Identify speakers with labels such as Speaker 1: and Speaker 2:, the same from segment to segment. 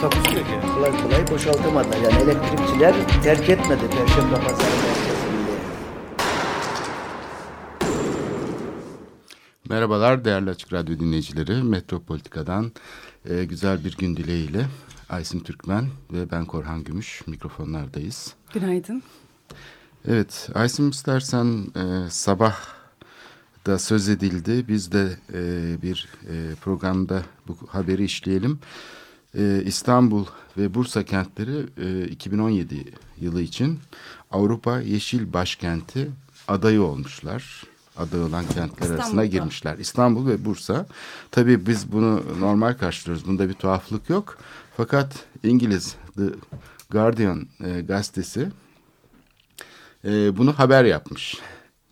Speaker 1: Takusu yok yani.
Speaker 2: kolay kolay boşaltamadılar. Yani elektrikçiler terk etmedi Perşembe Pazarı merkezinde.
Speaker 3: Merhabalar değerli Açık Radyo dinleyicileri. Metropolitika'dan e, güzel bir gün dileğiyle Aysin Türkmen ve ben Korhan Gümüş mikrofonlardayız.
Speaker 4: Günaydın.
Speaker 3: Evet Aysin istersen e, sabah da söz edildi. Biz de e, bir e, programda bu haberi işleyelim. E, İstanbul ve Bursa kentleri e, 2017 yılı için Avrupa Yeşil Başkenti adayı olmuşlar. Aday olan kentler arasına
Speaker 4: İstanbul'da.
Speaker 3: girmişler. İstanbul ve Bursa. Tabii biz bunu normal karşılıyoruz. Bunda bir tuhaflık yok. Fakat İngiliz The Guardian e, gazetesi e, bunu haber yapmış.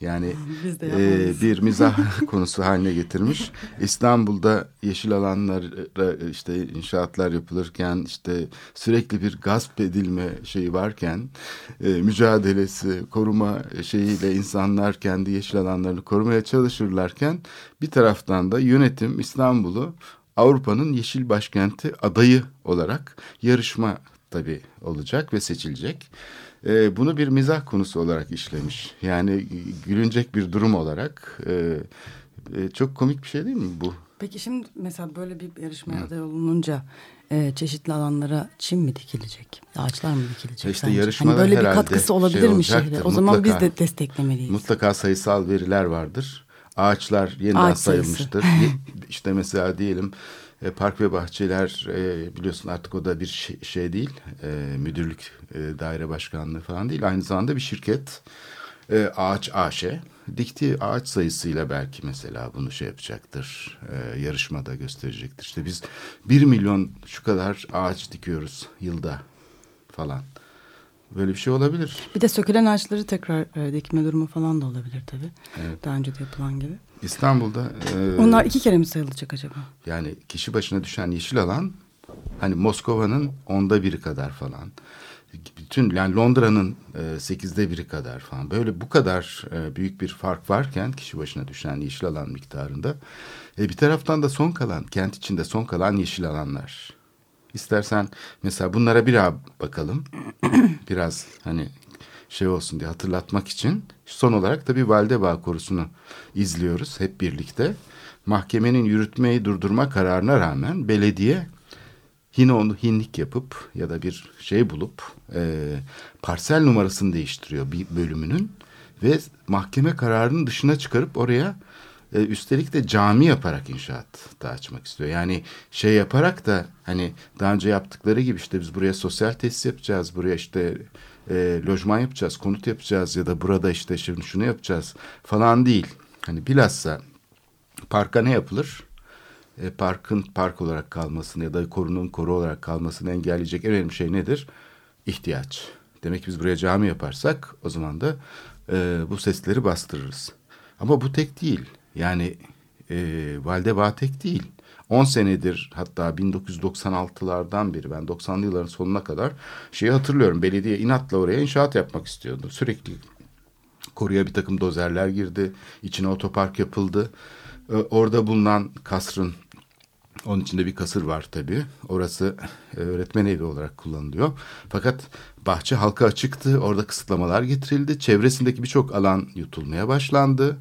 Speaker 3: Yani e, bir mizah konusu haline getirmiş. İstanbul'da yeşil alanlara işte inşaatlar yapılırken işte sürekli bir gasp edilme şeyi varken e, mücadelesi koruma şeyiyle insanlar kendi yeşil alanlarını korumaya çalışırlarken bir taraftan da yönetim İstanbul'u Avrupa'nın yeşil başkenti adayı olarak yarışma tabii olacak ve seçilecek. Ee, bunu bir mizah konusu olarak işlemiş. Yani gülünecek bir durum olarak. Ee, e, çok komik bir şey değil mi bu?
Speaker 4: Peki şimdi mesela böyle bir yarışmaya aday olununca e, çeşitli alanlara çim mi dikilecek? Ağaçlar mı dikilecek?
Speaker 3: İşte
Speaker 4: sence?
Speaker 3: yarışmada
Speaker 4: hani böyle bir katkısı olabilir
Speaker 3: şey
Speaker 4: mi şehre? O zaman biz de desteklemeliyiz.
Speaker 3: Mutlaka sayısal veriler vardır. Ağaçlar yeniden
Speaker 4: Ağaç
Speaker 3: sayılmıştır. İşte mesela diyelim e, park ve bahçeler e, biliyorsun artık o da bir şey, şey değil. E, müdürlük e, daire başkanlığı falan değil. Aynı zamanda bir şirket. E, ağaç AŞ. Diktiği ağaç sayısıyla belki mesela bunu şey yapacaktır. E, yarışmada gösterecektir. İşte biz bir milyon şu kadar ağaç dikiyoruz yılda falan. Böyle bir şey olabilir.
Speaker 4: Bir de sökülen ağaçları tekrar e, dikme durumu falan da olabilir tabii. Daha önce de yapılan gibi.
Speaker 3: İstanbul'da e,
Speaker 4: Onlar iki kere mi sayılacak acaba?
Speaker 3: Yani kişi başına düşen yeşil alan hani Moskova'nın onda biri kadar falan. Bütün yani Londra'nın e, sekizde biri kadar falan. Böyle bu kadar e, büyük bir fark varken kişi başına düşen yeşil alan miktarında. E, bir taraftan da son kalan kent içinde son kalan yeşil alanlar. İstersen mesela bunlara bir bakalım. Biraz hani şey olsun diye hatırlatmak için. Son olarak da bir Valdebağ korusunu izliyoruz hep birlikte. Mahkemenin yürütmeyi durdurma kararına rağmen belediye yine onu hinlik yapıp ya da bir şey bulup e, parsel numarasını değiştiriyor bir bölümünün ve mahkeme kararının dışına çıkarıp oraya e, üstelik de cami yaparak inşaat da açmak istiyor. Yani şey yaparak da hani daha önce yaptıkları gibi işte biz buraya sosyal tesis yapacağız, buraya işte e, lojman yapacağız, konut yapacağız ya da burada işte şunu, şunu yapacağız falan değil. Hani bilhassa parka ne yapılır? E, parkın park olarak kalmasını ya da korunun koru olarak kalmasını engelleyecek en önemli şey nedir? İhtiyaç. Demek ki biz buraya cami yaparsak o zaman da e, bu sesleri bastırırız. Ama bu tek değil. Yani e, Valdebağ tek değil. 10 senedir hatta 1996'lardan beri ben 90'lı yılların sonuna kadar şeyi hatırlıyorum. Belediye inatla oraya inşaat yapmak istiyordu. Sürekli koruya bir takım dozerler girdi. İçine otopark yapıldı. Ee, Orada bulunan kasrın onun içinde bir kasır var tabii. Orası e, öğretmen evi olarak kullanılıyor. Fakat bahçe halka açıktı. Orada kısıtlamalar getirildi. Çevresindeki birçok alan yutulmaya başlandı.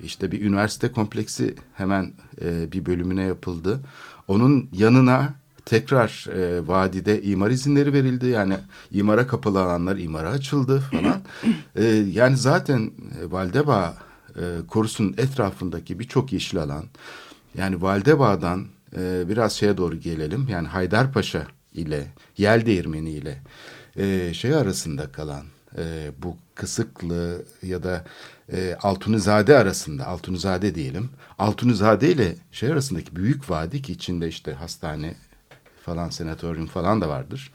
Speaker 3: İşte bir üniversite kompleksi hemen e, bir bölümüne yapıldı. Onun yanına tekrar e, vadide imar izinleri verildi. Yani imara kapalı alanlar imara açıldı falan. E, yani zaten e, Valdebağ e, korusunun etrafındaki birçok yeşil alan. Yani Valdebağ'dan e, biraz şeye doğru gelelim. Yani Haydarpaşa ile Yel Değirmeni ile e, şey arasında kalan e, bu Kısıklı ya da e, Altunizade arasında Altunizade diyelim. Altunizade ile şey arasındaki büyük vadi ki içinde işte hastane falan senatoryum falan da vardır.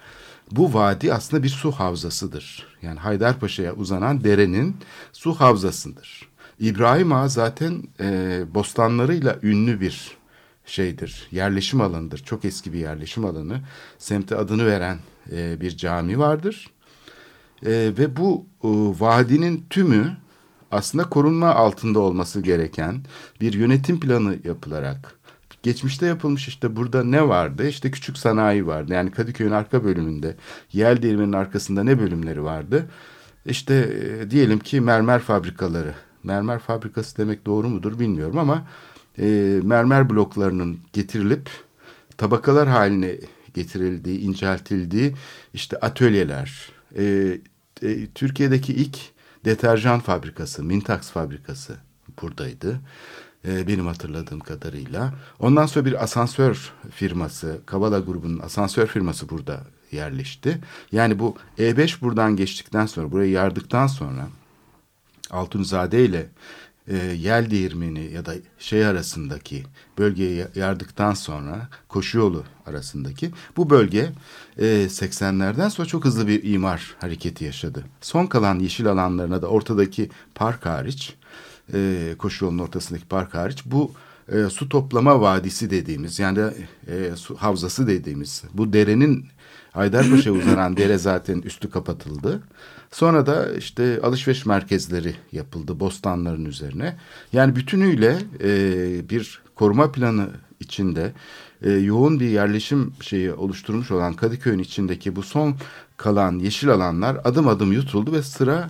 Speaker 3: bu vadi aslında bir su havzasıdır. Yani Haydarpaşa'ya uzanan derenin su havzasıdır. İbrahim Ağa zaten e, bostanlarıyla ünlü bir şeydir. Yerleşim alanıdır. Çok eski bir yerleşim alanı. Semte adını veren e, bir cami vardır. E, ve bu e, vadinin tümü aslında korunma altında olması gereken bir yönetim planı yapılarak geçmişte yapılmış işte burada ne vardı? İşte küçük sanayi vardı. Yani Kadıköy'ün arka bölümünde yel değirmenin arkasında ne bölümleri vardı? İşte e, diyelim ki mermer fabrikaları. Mermer fabrikası demek doğru mudur bilmiyorum ama e, mermer bloklarının getirilip tabakalar haline getirildiği, inceltildiği işte atölyeler. E, e, Türkiye'deki ilk deterjan fabrikası, Mintax fabrikası buradaydı. E, benim hatırladığım kadarıyla. Ondan sonra bir asansör firması, Kavala grubunun asansör firması burada yerleşti. Yani bu E5 buradan geçtikten sonra, burayı yardıktan sonra Altunzade ile e, yel değirmeni ya da şey arasındaki bölgeyi yardıktan sonra koşu yolu arasındaki bu bölge e, 80'lerden sonra çok hızlı bir imar hareketi yaşadı. Son kalan yeşil alanlarına da ortadaki park hariç e, koşu yolunun ortasındaki park hariç bu e, su toplama vadisi dediğimiz yani e, su havzası dediğimiz bu derenin Haydarpaşa'ya uzanan dere zaten üstü kapatıldı. Sonra da işte alışveriş merkezleri yapıldı bostanların üzerine. Yani bütünüyle e, bir koruma planı içinde e, yoğun bir yerleşim şeyi oluşturmuş olan Kadıköy'ün içindeki bu son kalan yeşil alanlar adım adım yutuldu ve sıra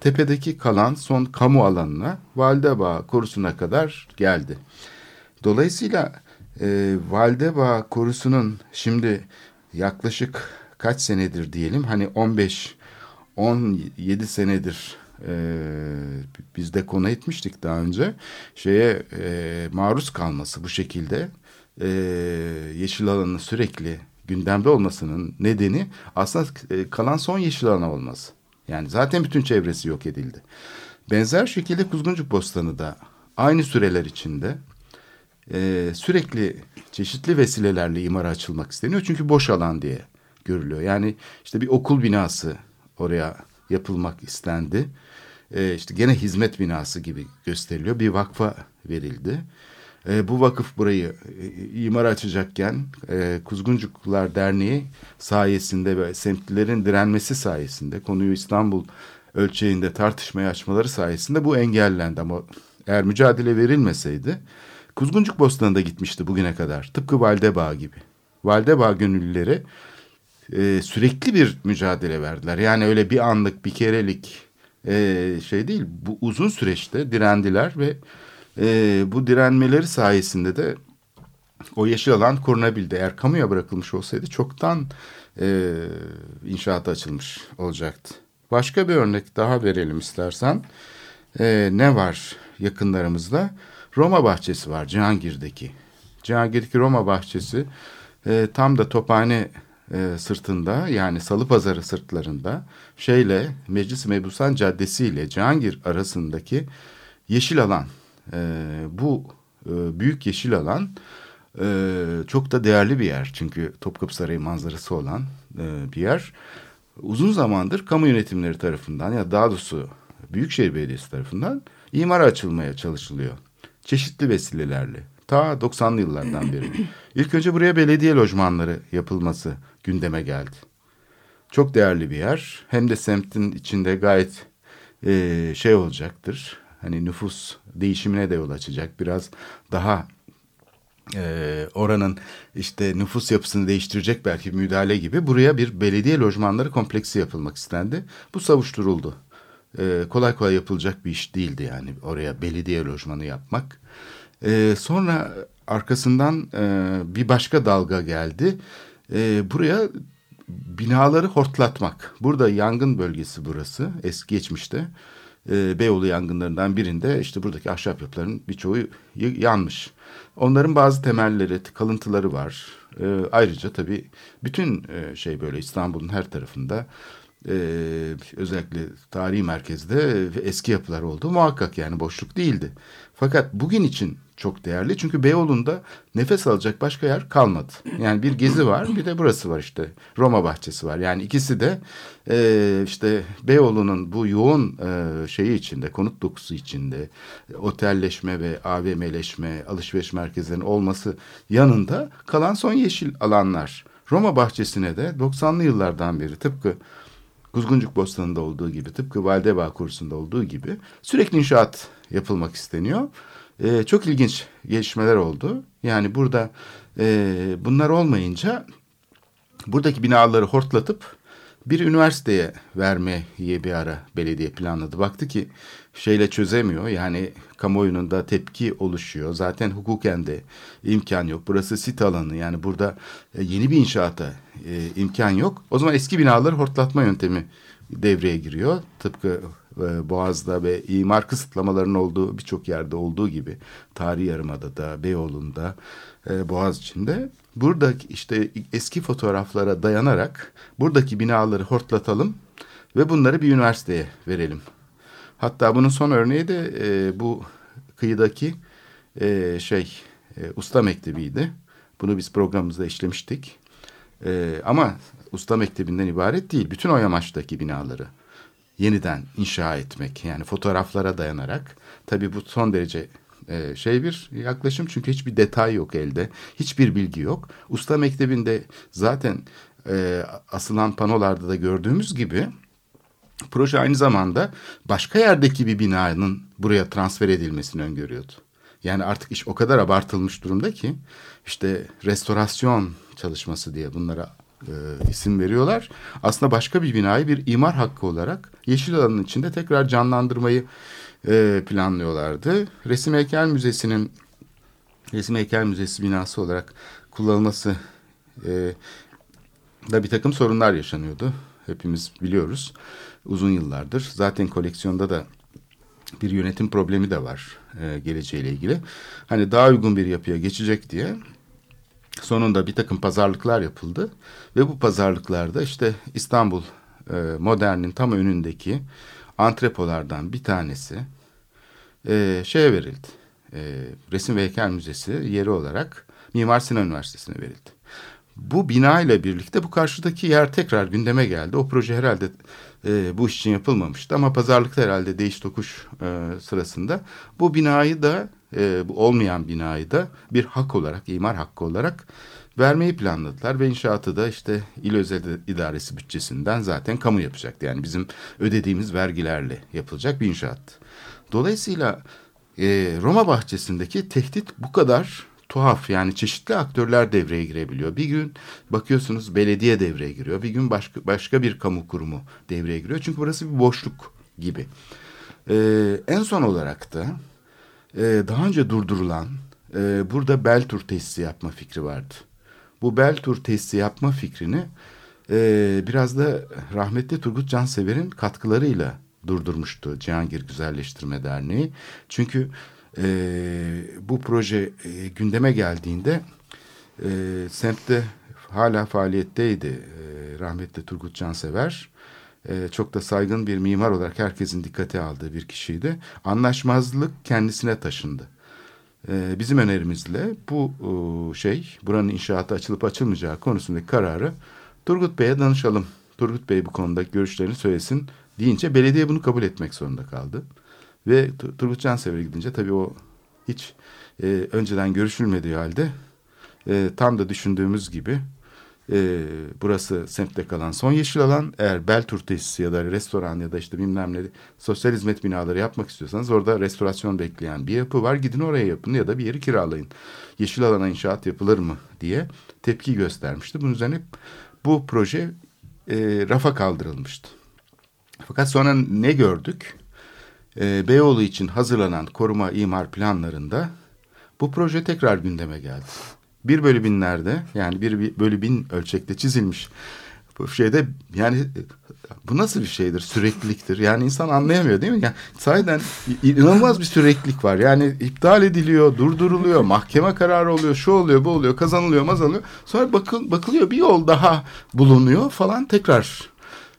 Speaker 3: tepedeki kalan son kamu alanına Valdebağ korusuna kadar geldi. Dolayısıyla e, Valdebağ korusunun şimdi yaklaşık kaç senedir diyelim hani 15 17 senedir e, biz de konu etmiştik daha önce şeye e, maruz kalması bu şekilde e, yeşil alanın sürekli gündemde olmasının nedeni aslında e, kalan son yeşil alan olması. Yani zaten bütün çevresi yok edildi. Benzer şekilde Kuzguncuk Bostanı da aynı süreler içinde e, sürekli çeşitli vesilelerle imara açılmak isteniyor. Çünkü boş alan diye görülüyor. Yani işte bir okul binası oraya yapılmak istendi. E, işte gene hizmet binası gibi gösteriliyor. Bir vakfa verildi. E, bu vakıf burayı e, imar açacakken e, Kuzguncuklar Derneği sayesinde ve semtlilerin direnmesi sayesinde konuyu İstanbul ölçeğinde tartışmaya açmaları sayesinde bu engellendi. Ama eğer mücadele verilmeseydi Kuzguncuk Bostanı'nda gitmişti bugüne kadar. Tıpkı Valdebağ gibi. Valdebağ gönüllüleri e, sürekli bir mücadele verdiler. Yani öyle bir anlık bir kerelik e, şey değil. Bu uzun süreçte direndiler ve e, bu direnmeleri sayesinde de o yeşil alan korunabildi. Eğer kamuya bırakılmış olsaydı çoktan e, inşaata açılmış olacaktı. Başka bir örnek daha verelim istersen. E, ne var yakınlarımızda? Roma bahçesi var Cihangir'deki. Cihangir'deki Roma bahçesi e, tam da Tophane e, sırtında yani Salı Pazarı sırtlarında şeyle Meclis Mebusan Caddesi ile Cihangir arasındaki yeşil alan. E, bu e, büyük yeşil alan e, çok da değerli bir yer. Çünkü Topkapı Sarayı manzarası olan e, bir yer. Uzun zamandır kamu yönetimleri tarafından ya daha doğrusu Büyükşehir Belediyesi tarafından imara açılmaya çalışılıyor. Çeşitli vesilelerle. Ta 90'lı yıllardan beri. İlk önce buraya belediye lojmanları yapılması gündeme geldi. Çok değerli bir yer. Hem de semtin içinde gayet e, şey olacaktır. Hani nüfus değişimine de yol açacak. Biraz daha e, oranın işte nüfus yapısını değiştirecek belki müdahale gibi buraya bir belediye lojmanları kompleksi yapılmak istendi. Bu savuşturuldu. E, kolay kolay yapılacak bir iş değildi yani oraya belediye lojmanı yapmak. E, sonra arkasından e, bir başka dalga geldi. E, buraya binaları hortlatmak. Burada yangın bölgesi burası eski geçmişte. Beyoğlu yangınlarından birinde işte buradaki ahşap yapıların birçoğu yanmış. Onların bazı temelleri, kalıntıları var. Ayrıca tabii bütün e, şey böyle İstanbul'un her tarafında e, özellikle tarihi merkezde eski yapılar oldu muhakkak yani boşluk değildi. Fakat bugün için çok değerli. Çünkü Beyoğlu'nda nefes alacak başka yer kalmadı. Yani bir gezi var bir de burası var işte. Roma bahçesi var. Yani ikisi de e, işte Beyoğlu'nun bu yoğun e, şeyi içinde, konut dokusu içinde otelleşme ve AVM'leşme, alışveriş merkezlerinin olması yanında kalan son yeşil alanlar. Roma bahçesine de 90'lı yıllardan beri tıpkı Kuzguncuk Bostanı'nda olduğu gibi, tıpkı Validebağ Kursu'nda olduğu gibi sürekli inşaat yapılmak isteniyor. Ee, çok ilginç gelişmeler oldu. Yani burada e, bunlar olmayınca buradaki binaları hortlatıp bir üniversiteye vermeyi bir ara belediye planladı. Baktı ki şeyle çözemiyor yani kamuoyunun da tepki oluşuyor. Zaten hukuken de imkan yok. Burası sit alanı yani burada e, yeni bir inşaata e, imkan yok. O zaman eski binaları hortlatma yöntemi devreye giriyor. Tıpkı e, Boğaz'da ve imar kısıtlamalarının olduğu birçok yerde olduğu gibi Tarihi Yarımada'da, Beyoğlu'nda, e, Boğaz içinde buradaki işte eski fotoğraflara dayanarak buradaki binaları hortlatalım ve bunları bir üniversiteye verelim. Hatta bunun son örneği de e, bu kıyıdaki e, şey e, usta mektebiydi. Bunu biz programımızda işlemiştik. E, ama usta mektebinden ibaret değil. Bütün o yamaçtaki binaları yeniden inşa etmek yani fotoğraflara dayanarak tabii bu son derece e, şey bir yaklaşım çünkü hiçbir detay yok elde hiçbir bilgi yok usta mektebinde zaten e, asılan panolarda da gördüğümüz gibi proje aynı zamanda başka yerdeki bir binanın buraya transfer edilmesini öngörüyordu. Yani artık iş o kadar abartılmış durumda ki işte restorasyon çalışması diye bunlara e, isim veriyorlar. Aslında başka bir binayı bir imar hakkı olarak yeşil alanın içinde tekrar canlandırmayı e, planlıyorlardı. Resim Heykel Müzesi'nin Resim Heykel Müzesi binası olarak kullanılması e, da bir takım sorunlar yaşanıyordu. Hepimiz biliyoruz uzun yıllardır. Zaten koleksiyonda da bir yönetim problemi de var e, geleceğiyle ilgili. Hani daha uygun bir yapıya geçecek diye sonunda bir takım pazarlıklar yapıldı. Ve bu pazarlıklarda işte İstanbul e, Modern'in tam önündeki antrepolardan bir tanesi e, şeye verildi. E, Resim ve Heykel Müzesi yeri olarak Mimar Sinan Üniversitesi'ne verildi. Bu bina ile birlikte bu karşıdaki yer tekrar gündeme geldi. O proje herhalde e, bu iş için yapılmamıştı ama pazarlıkta herhalde değiş tokuş e, sırasında bu binayı da e, bu olmayan binayı da bir hak olarak, imar hakkı olarak vermeyi planladılar ve inşaatı da işte il özel idaresi bütçesinden zaten kamu yapacaktı. Yani bizim ödediğimiz vergilerle yapılacak bir inşaat. Dolayısıyla e, Roma bahçesindeki tehdit bu kadar tuhaf yani çeşitli aktörler devreye girebiliyor. Bir gün bakıyorsunuz belediye devreye giriyor. Bir gün başka, başka bir kamu kurumu devreye giriyor. Çünkü burası bir boşluk gibi. Ee, en son olarak da e, daha önce durdurulan e, burada Beltur tesisi yapma fikri vardı. Bu Beltur tesisi yapma fikrini e, biraz da rahmetli Turgut Cansever'in katkılarıyla durdurmuştu Cihangir Güzelleştirme Derneği. Çünkü e, bu proje e, gündeme geldiğinde e, semtte hala faaliyetteydi e, rahmetli Turgut Cansever. E, çok da saygın bir mimar olarak herkesin dikkate aldığı bir kişiydi. Anlaşmazlık kendisine taşındı. E, bizim önerimizle bu e, şey buranın inşaatı açılıp açılmayacağı konusundaki kararı Turgut Bey'e danışalım. Turgut Bey bu konuda görüşlerini söylesin deyince belediye bunu kabul etmek zorunda kaldı. Ve Turgut Cansever'e gidince tabii o hiç e, önceden görüşülmediği halde e, tam da düşündüğümüz gibi e, burası semtte kalan son yeşil alan. Eğer Beltur tesisi ya da restoran ya da işte bilmem ne sosyal hizmet binaları yapmak istiyorsanız orada restorasyon bekleyen bir yapı var. Gidin oraya yapın ya da bir yeri kiralayın. Yeşil alana inşaat yapılır mı diye tepki göstermişti. Bunun üzerine bu proje e, rafa kaldırılmıştı. Fakat sonra ne gördük? E, Beyoğlu için hazırlanan koruma imar planlarında bu proje tekrar gündeme geldi. Bir bölü binlerde yani bir bölü bin ölçekte çizilmiş bu şeyde yani bu nasıl bir şeydir? Sürekliliktir. Yani insan anlayamıyor değil mi? Yani sahiden inanılmaz bir süreklilik var. Yani iptal ediliyor durduruluyor mahkeme kararı oluyor şu oluyor bu oluyor kazanılıyor mazalıyor. Sonra bakıl, bakılıyor bir yol daha bulunuyor falan tekrar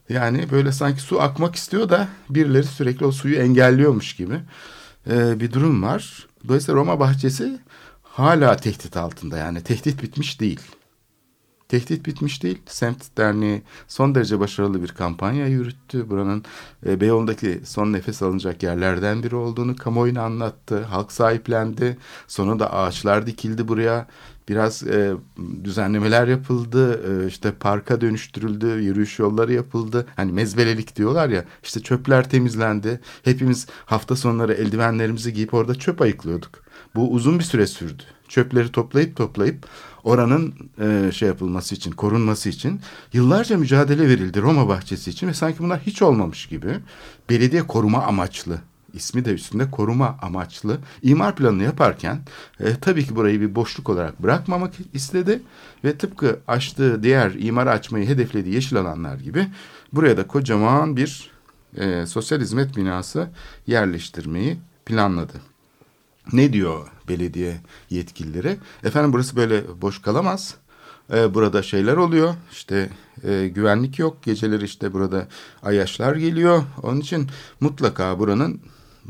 Speaker 3: yani böyle sanki su akmak istiyor da birileri sürekli o suyu engelliyormuş gibi. e, bir durum var. Dolayısıyla Roma bahçesi hala tehdit altında yani tehdit bitmiş değil. Tehdit bitmiş değil. Semt Derneği son derece başarılı bir kampanya yürüttü. Buranın e, Beyoğlu'ndaki son nefes alınacak yerlerden biri olduğunu kamuoyuna anlattı. Halk sahiplendi. Sonra da ağaçlar dikildi buraya. Biraz e, düzenlemeler yapıldı. E, işte parka dönüştürüldü. Yürüyüş yolları yapıldı. Hani mezbelelik diyorlar ya. İşte çöpler temizlendi. Hepimiz hafta sonları eldivenlerimizi giyip orada çöp ayıklıyorduk. Bu uzun bir süre sürdü. Çöpleri toplayıp toplayıp oranın e, şey yapılması için, korunması için yıllarca mücadele verildi Roma bahçesi için ve sanki bunlar hiç olmamış gibi belediye koruma amaçlı ismi de üstünde koruma amaçlı imar planını yaparken e, tabii ki burayı bir boşluk olarak bırakmamak istedi ve tıpkı açtığı diğer imar açmayı hedeflediği yeşil alanlar gibi buraya da kocaman bir e, sosyal hizmet binası yerleştirmeyi planladı. Ne diyor belediye yetkilileri? Efendim burası böyle boş kalamaz. Ee, burada şeyler oluyor. İşte e, güvenlik yok. Geceleri işte burada ayaşlar geliyor. Onun için mutlaka buranın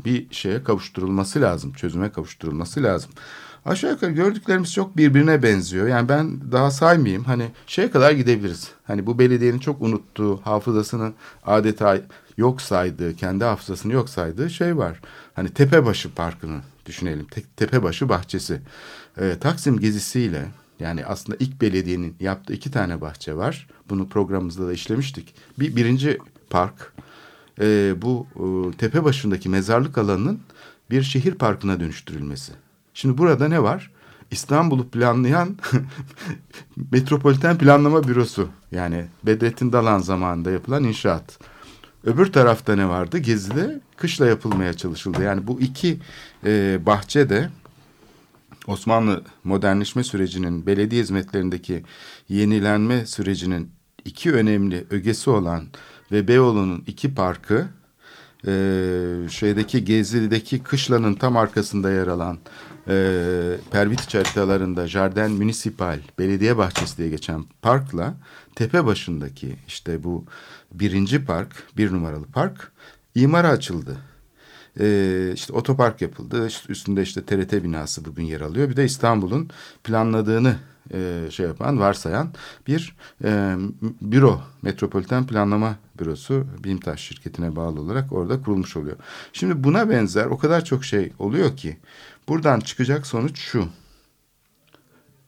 Speaker 3: bir şeye kavuşturulması lazım. Çözüme kavuşturulması lazım. Aşağı yukarı gördüklerimiz çok birbirine benziyor. Yani ben daha saymayayım. Hani şeye kadar gidebiliriz. Hani bu belediyenin çok unuttuğu, hafızasını adeta yok saydığı, kendi hafızasını yok saydığı şey var. Hani Tepebaşı Parkı'nı düşünelim. Te Tepebaşı Bahçesi. Ee, Taksim gezisiyle yani aslında ilk belediyenin yaptığı iki tane bahçe var. Bunu programımızda da işlemiştik. Bir birinci park e, bu e, tepe başındaki mezarlık alanının bir şehir parkına dönüştürülmesi. Şimdi burada ne var? İstanbul'u planlayan Metropoliten Planlama Bürosu yani Bedrettin Dalan zamanında yapılan inşaat. Öbür tarafta ne vardı? Gezi'de kışla yapılmaya çalışıldı. Yani bu iki e, bahçe de Osmanlı modernleşme sürecinin belediye hizmetlerindeki yenilenme sürecinin iki önemli ögesi olan ve Beyoğlu'nun iki parkı e, şeydeki Gezi'deki kışlanın tam arkasında yer alan e, pervit haritalarında Jardin Municipal belediye bahçesi diye geçen parkla tepe başındaki işte bu birinci park bir numaralı park imara açıldı. Ee, işte otopark yapıldı. İşte üstünde işte TRT binası bugün yer alıyor. Bir de İstanbul'un planladığını e, şey yapan, varsayan bir e, büro, Metropoliten Planlama Bürosu BİMTAŞ şirketine bağlı olarak orada kurulmuş oluyor. Şimdi buna benzer o kadar çok şey oluyor ki buradan çıkacak sonuç şu.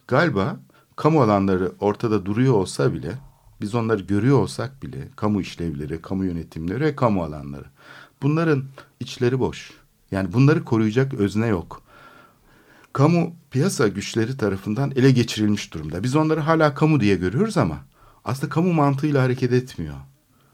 Speaker 3: Galiba kamu alanları ortada duruyor olsa bile biz onları görüyor olsak bile kamu işlevleri, kamu yönetimleri ve kamu alanları bunların içleri boş. Yani bunları koruyacak özne yok kamu piyasa güçleri tarafından ele geçirilmiş durumda. Biz onları hala kamu diye görüyoruz ama aslında kamu mantığıyla hareket etmiyor.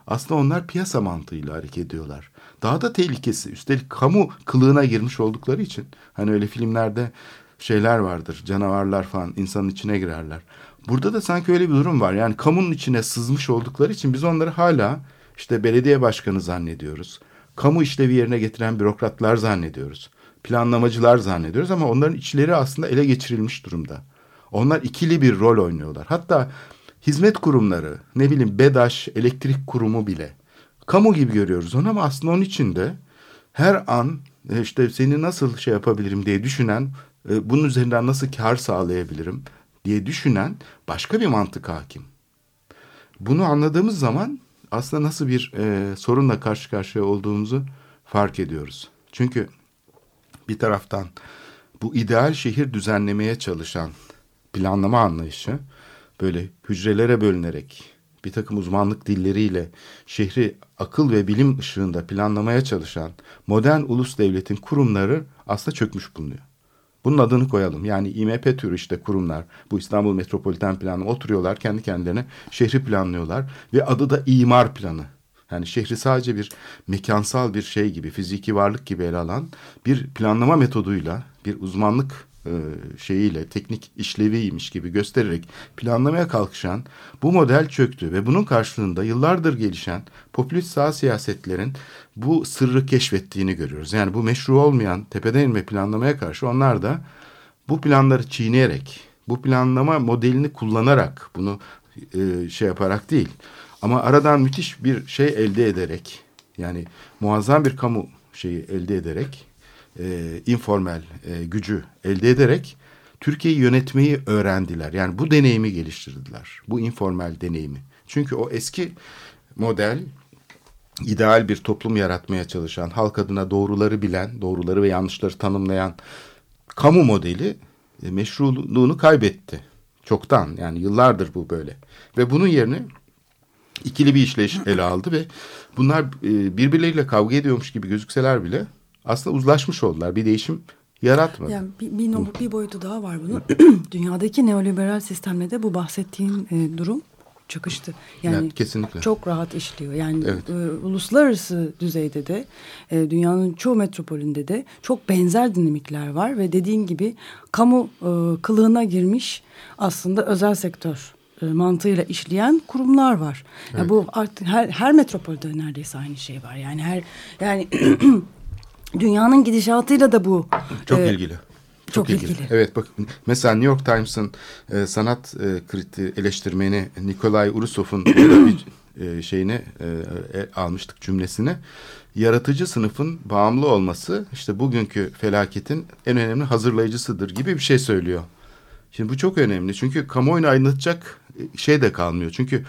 Speaker 3: Aslında onlar piyasa mantığıyla hareket ediyorlar. Daha da tehlikesi üstelik kamu kılığına girmiş oldukları için hani öyle filmlerde şeyler vardır canavarlar falan insanın içine girerler. Burada da sanki öyle bir durum var yani kamunun içine sızmış oldukları için biz onları hala işte belediye başkanı zannediyoruz. Kamu işlevi yerine getiren bürokratlar zannediyoruz planlamacılar zannediyoruz ama onların içleri aslında ele geçirilmiş durumda. Onlar ikili bir rol oynuyorlar. Hatta hizmet kurumları, ne bileyim BEDAŞ, elektrik kurumu bile kamu gibi görüyoruz onu ama aslında onun içinde her an e, işte seni nasıl şey yapabilirim diye düşünen, e, bunun üzerinden nasıl kar sağlayabilirim diye düşünen başka bir mantık hakim. Bunu anladığımız zaman aslında nasıl bir e, sorunla karşı karşıya olduğumuzu fark ediyoruz. Çünkü bir taraftan bu ideal şehir düzenlemeye çalışan planlama anlayışı böyle hücrelere bölünerek bir takım uzmanlık dilleriyle şehri akıl ve bilim ışığında planlamaya çalışan modern ulus devletin kurumları aslında çökmüş bulunuyor. Bunun adını koyalım. Yani İMP türü işte kurumlar bu İstanbul Metropoliten Planı oturuyorlar kendi kendilerine şehri planlıyorlar ve adı da imar planı. Yani şehri sadece bir mekansal bir şey gibi, fiziki varlık gibi ele alan bir planlama metoduyla, bir uzmanlık e, şeyiyle, teknik işleviymiş gibi göstererek planlamaya kalkışan bu model çöktü ve bunun karşılığında yıllardır gelişen popülist sağ siyasetlerin bu sırrı keşfettiğini görüyoruz. Yani bu meşru olmayan tepeden inme planlamaya karşı onlar da bu planları çiğneyerek, bu planlama modelini kullanarak bunu e, şey yaparak değil ama aradan müthiş bir şey elde ederek yani muazzam bir kamu şeyi elde ederek e, informal e, gücü elde ederek Türkiye'yi yönetmeyi öğrendiler. Yani bu deneyimi geliştirdiler. Bu informal deneyimi. Çünkü o eski model ideal bir toplum yaratmaya çalışan, halk adına doğruları bilen, doğruları ve yanlışları tanımlayan kamu modeli e, meşruluğunu kaybetti. Çoktan yani yıllardır bu böyle. Ve bunun yerine ikili bir işleyiş ele aldı ve bunlar e, birbirleriyle kavga ediyormuş gibi gözükseler bile aslında uzlaşmış oldular. Bir değişim yaratmadı.
Speaker 4: Yani bir, bir, no- bir boyutu daha var bunun. Dünyadaki neoliberal sistemle de bu bahsettiğin e, durum çakıştı. Yani,
Speaker 3: Yani kesinlikle.
Speaker 4: çok rahat işliyor. Yani
Speaker 3: Evet.
Speaker 4: e, uluslararası düzeyde de e, dünyanın çoğu metropolünde de çok benzer dinamikler var ve dediğin gibi kamu e, kılığına girmiş aslında özel sektör e, mantığıyla işleyen kurumlar var. Ya bu artık her her metropolde neredeyse aynı şey var. Yani her yani dünyanın gidişatıyla da bu
Speaker 3: Çok
Speaker 4: e,
Speaker 3: ilgili.
Speaker 4: çok ilgili.
Speaker 3: Evet bak mesela New York Times'ın e, sanat e, kritiği eleştirmeni Nikolay Urusov'un bir e, şeyini e, e, almıştık cümlesini. Yaratıcı sınıfın bağımlı olması işte bugünkü felaketin en önemli hazırlayıcısıdır gibi bir şey söylüyor. Şimdi bu çok önemli çünkü kamuoyunu aydınlatacak şey de kalmıyor. Çünkü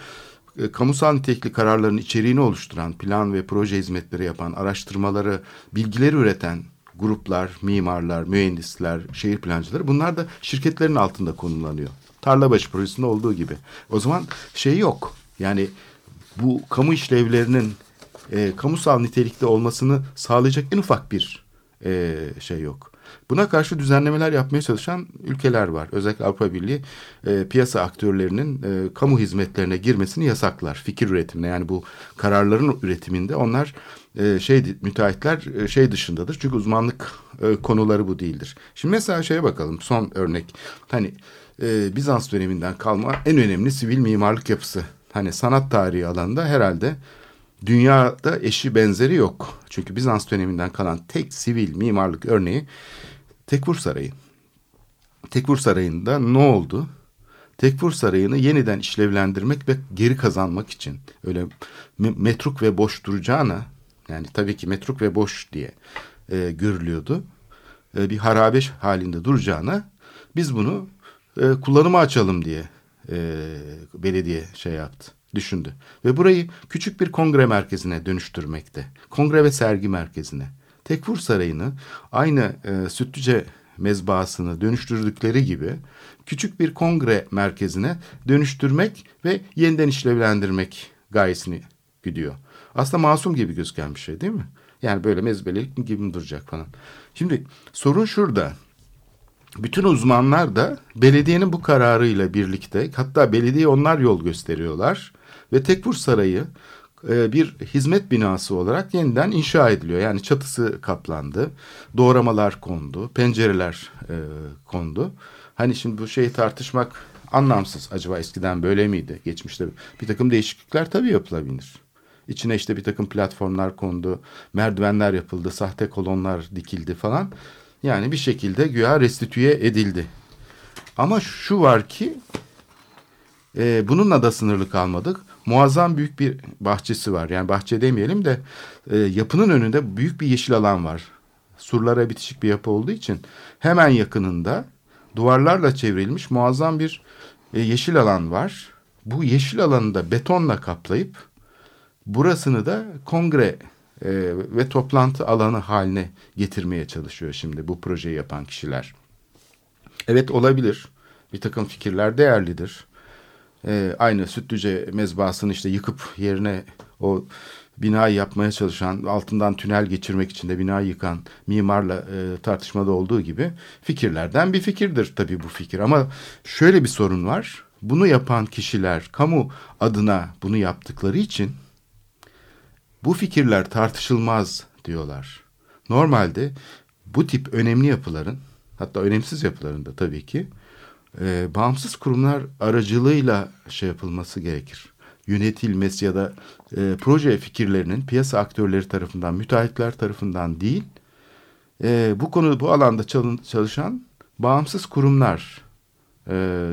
Speaker 3: e, kamusal nitelikli kararların içeriğini oluşturan, plan ve proje hizmetleri yapan, araştırmaları, bilgileri üreten gruplar, mimarlar, mühendisler, şehir plancıları bunlar da şirketlerin altında konumlanıyor. Tarlabaşı projesinde olduğu gibi. O zaman şey yok. Yani bu kamu işlevlerinin e, kamusal nitelikte olmasını sağlayacak en ufak bir e, şey yok. Buna karşı düzenlemeler yapmaya çalışan ülkeler var. Özellikle Avrupa Birliği e, piyasa aktörlerinin e, kamu hizmetlerine girmesini yasaklar. Fikir üretimine yani bu kararların üretiminde onlar e, şey müteahhitler e, şey dışındadır. Çünkü uzmanlık e, konuları bu değildir. Şimdi mesela şeye bakalım son örnek. Hani e, Bizans döneminden kalma en önemli sivil mimarlık yapısı. Hani sanat tarihi alanında herhalde dünyada eşi benzeri yok. Çünkü Bizans döneminden kalan tek sivil mimarlık örneği Tekfur Sarayı. Tekfur Sarayı'nda ne oldu? Tekfur Sarayı'nı yeniden işlevlendirmek ve geri kazanmak için öyle me- metruk ve boş duracağına yani tabii ki metruk ve boş diye e, görülüyordu. E, bir harabe halinde duracağına biz bunu e, kullanıma açalım diye e, belediye şey yaptı, düşündü. Ve burayı küçük bir kongre merkezine dönüştürmekte. Kongre ve sergi merkezine. Tekfur Sarayı'nı aynı e, Sütlüce mezbahasını dönüştürdükleri gibi küçük bir kongre merkezine dönüştürmek ve yeniden işlevlendirmek gayesini güdüyor. Aslında masum gibi gözüken bir şey değil mi? Yani böyle mezbelelik gibi mi duracak falan. Şimdi sorun şurada. Bütün uzmanlar da belediyenin bu kararıyla birlikte hatta belediye onlar yol gösteriyorlar ve Tekfur Sarayı bir hizmet binası olarak yeniden inşa ediliyor. Yani çatısı kaplandı, doğramalar kondu, pencereler e, kondu. Hani şimdi bu şeyi tartışmak anlamsız. Acaba eskiden böyle miydi? Geçmişte bir takım değişiklikler tabii yapılabilir. İçine işte bir takım platformlar kondu, merdivenler yapıldı, sahte kolonlar dikildi falan. Yani bir şekilde güya restitüye edildi. Ama şu var ki e, bununla da sınırlı kalmadık. Muazzam büyük bir bahçesi var. Yani bahçe demeyelim de e, yapının önünde büyük bir yeşil alan var. Surlara bitişik bir yapı olduğu için hemen yakınında duvarlarla çevrilmiş muazzam bir e, yeşil alan var. Bu yeşil alanı da betonla kaplayıp burasını da kongre e, ve toplantı alanı haline getirmeye çalışıyor şimdi bu projeyi yapan kişiler. Evet olabilir. Bir takım fikirler değerlidir. E, aynı Sütlüce mezbahasını işte yıkıp yerine o binayı yapmaya çalışan, altından tünel geçirmek için de binayı yıkan mimarla e, tartışmada olduğu gibi fikirlerden bir fikirdir tabii bu fikir. Ama şöyle bir sorun var. Bunu yapan kişiler kamu adına bunu yaptıkları için bu fikirler tartışılmaz diyorlar. Normalde bu tip önemli yapıların hatta önemsiz yapıların da tabii ki e, bağımsız kurumlar aracılığıyla şey yapılması gerekir. Yönetilmesi ya da e, proje fikirlerinin piyasa aktörleri tarafından, müteahhitler tarafından değil, e, bu konu bu alanda çalın, çalışan bağımsız kurumlar e,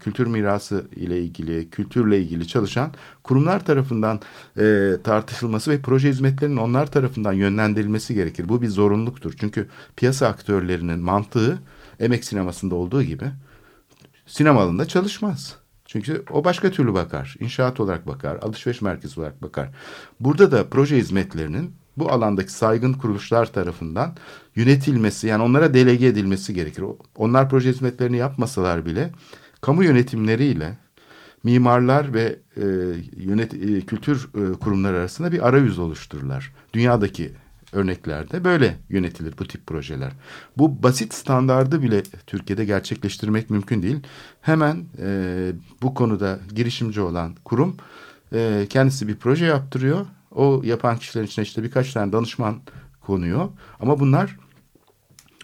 Speaker 3: kültür mirası ile ilgili, kültürle ilgili çalışan kurumlar tarafından e, tartışılması ve proje hizmetlerinin onlar tarafından yönlendirilmesi gerekir. Bu bir zorunluluktur. Çünkü piyasa aktörlerinin mantığı emek sinemasında olduğu gibi sinema alanında çalışmaz. Çünkü o başka türlü bakar. İnşaat olarak bakar, alışveriş merkezi olarak bakar. Burada da proje hizmetlerinin bu alandaki saygın kuruluşlar tarafından yönetilmesi yani onlara delege edilmesi gerekir. Onlar proje hizmetlerini yapmasalar bile kamu yönetimleriyle mimarlar ve e, yönet e, kültür e, kurumları arasında bir arayüz oluştururlar. Dünyadaki örneklerde böyle yönetilir bu tip projeler. Bu basit standardı bile Türkiye'de gerçekleştirmek mümkün değil. Hemen e, bu konuda girişimci olan kurum e, kendisi bir proje yaptırıyor. O yapan kişilerin içine işte birkaç tane danışman konuyor. Ama bunlar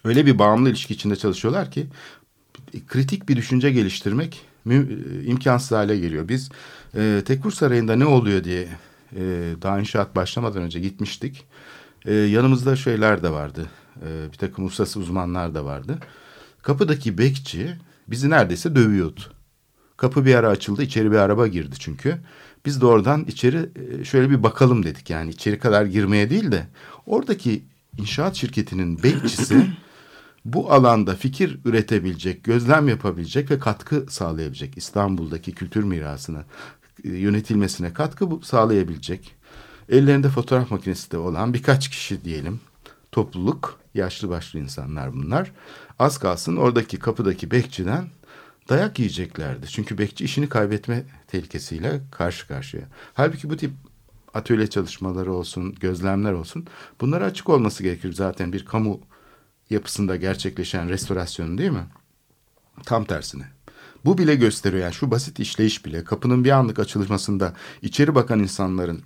Speaker 3: öyle bir bağımlı ilişki içinde çalışıyorlar ki kritik bir düşünce geliştirmek imkansız hale geliyor. Biz e, Tekur Sarayı'nda ne oluyor diye e, daha inşaat başlamadan önce gitmiştik. E, yanımızda şeyler de vardı. E, bir takım uluslararası uzmanlar da vardı. Kapıdaki bekçi bizi neredeyse dövüyordu. Kapı bir ara açıldı, içeri bir araba girdi çünkü. Biz de oradan içeri e, şöyle bir bakalım dedik. Yani içeri kadar girmeye değil de oradaki inşaat şirketinin bekçisi bu alanda fikir üretebilecek, gözlem yapabilecek ve katkı sağlayabilecek İstanbul'daki kültür mirasına e, yönetilmesine katkı sağlayabilecek ellerinde fotoğraf makinesi de olan birkaç kişi diyelim topluluk yaşlı başlı insanlar bunlar az kalsın oradaki kapıdaki bekçiden dayak yiyeceklerdi. Çünkü bekçi işini kaybetme tehlikesiyle karşı karşıya. Halbuki bu tip atölye çalışmaları olsun, gözlemler olsun bunlara açık olması gerekir zaten bir kamu yapısında gerçekleşen restorasyon değil mi? Tam tersine. Bu bile gösteriyor yani şu basit işleyiş bile kapının bir anlık açılmasında içeri bakan insanların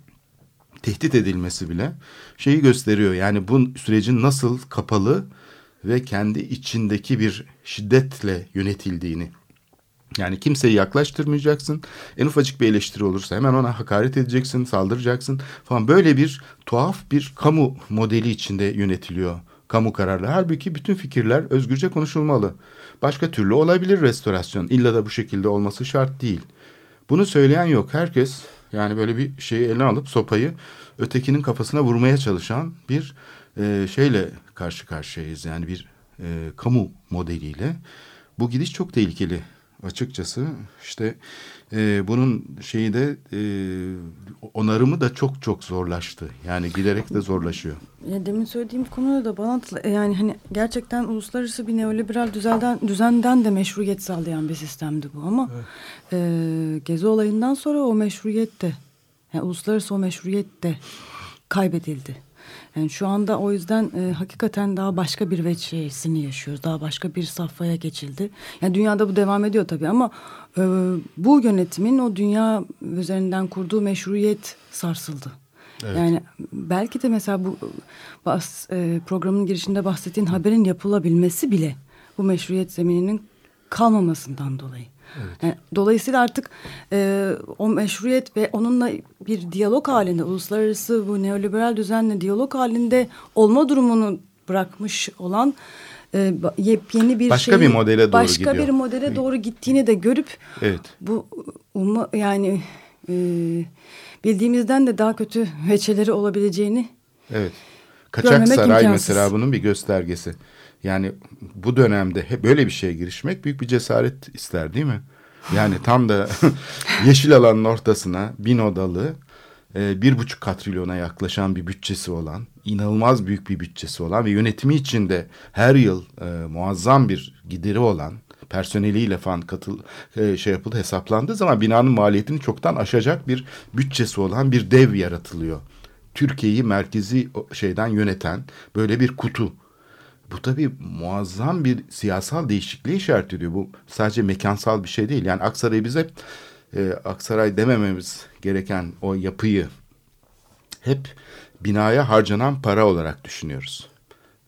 Speaker 3: tehdit edilmesi bile şeyi gösteriyor. Yani bu sürecin nasıl kapalı ve kendi içindeki bir şiddetle yönetildiğini. Yani kimseyi yaklaştırmayacaksın. En ufacık bir eleştiri olursa hemen ona hakaret edeceksin, saldıracaksın falan. Böyle bir tuhaf bir kamu modeli içinde yönetiliyor kamu kararları. Halbuki bütün fikirler özgürce konuşulmalı. Başka türlü olabilir restorasyon. İlla da bu şekilde olması şart değil. Bunu söyleyen yok. Herkes yani böyle bir şeyi eline alıp sopayı ötekinin kafasına vurmaya çalışan bir e, şeyle karşı karşıyayız. Yani bir e, kamu modeliyle. Bu gidiş çok tehlikeli açıkçası. İşte e, bunun şeyi de e, onarımı da çok çok zorlaştı. Yani giderek de zorlaşıyor.
Speaker 4: Ya demin söylediğim konuda da bana yani hani gerçekten uluslararası bir neoliberal düzelden, düzenden de meşruiyet sağlayan bir sistemdi bu ama evet. e, Gezi olayından sonra o meşruiyet de yani uluslararası o meşruiyet de kaybedildi. Yani şu anda o yüzden e, hakikaten daha başka bir veçesini yaşıyoruz. Daha başka bir safhaya geçildi. Yani dünyada bu devam ediyor tabii ama e, bu yönetimin o dünya üzerinden kurduğu meşruiyet sarsıldı. Evet. Yani belki de mesela bu bas, e, programın girişinde bahsettiğin haberin yapılabilmesi bile bu meşruiyet zemininin kalmamasından dolayı. Evet. Yani, dolayısıyla artık e, o meşruiyet ve onunla bir diyalog halinde uluslararası bu neoliberal düzenle diyalog halinde olma durumunu bırakmış olan e, yepyeni bir
Speaker 3: başka bir modele doğru
Speaker 4: başka
Speaker 3: gidiyor.
Speaker 4: bir modele doğru gittiğini de görüp
Speaker 3: evet.
Speaker 4: bu umma, yani e, bildiğimizden de daha kötü veçeleri olabileceğini
Speaker 3: Evet. Kaçak saray imkansız. mesela bunun bir göstergesi. Yani bu dönemde hep böyle bir şeye girişmek büyük bir cesaret ister değil mi? Yani tam da yeşil alanın ortasına bin odalı e, bir buçuk katrilyona yaklaşan bir bütçesi olan inanılmaz büyük bir bütçesi olan ve yönetimi içinde her yıl e, muazzam bir gideri olan personeliyle falan katıl e, şey yapıldı hesaplandığı zaman binanın maliyetini çoktan aşacak bir bütçesi olan bir dev yaratılıyor. Türkiye'yi merkezi şeyden yöneten böyle bir kutu bu tabii muazzam bir siyasal değişikliği işaret ediyor. Bu sadece mekansal bir şey değil. Yani Aksaray bize e, Aksaray demememiz gereken o yapıyı hep binaya harcanan para olarak düşünüyoruz.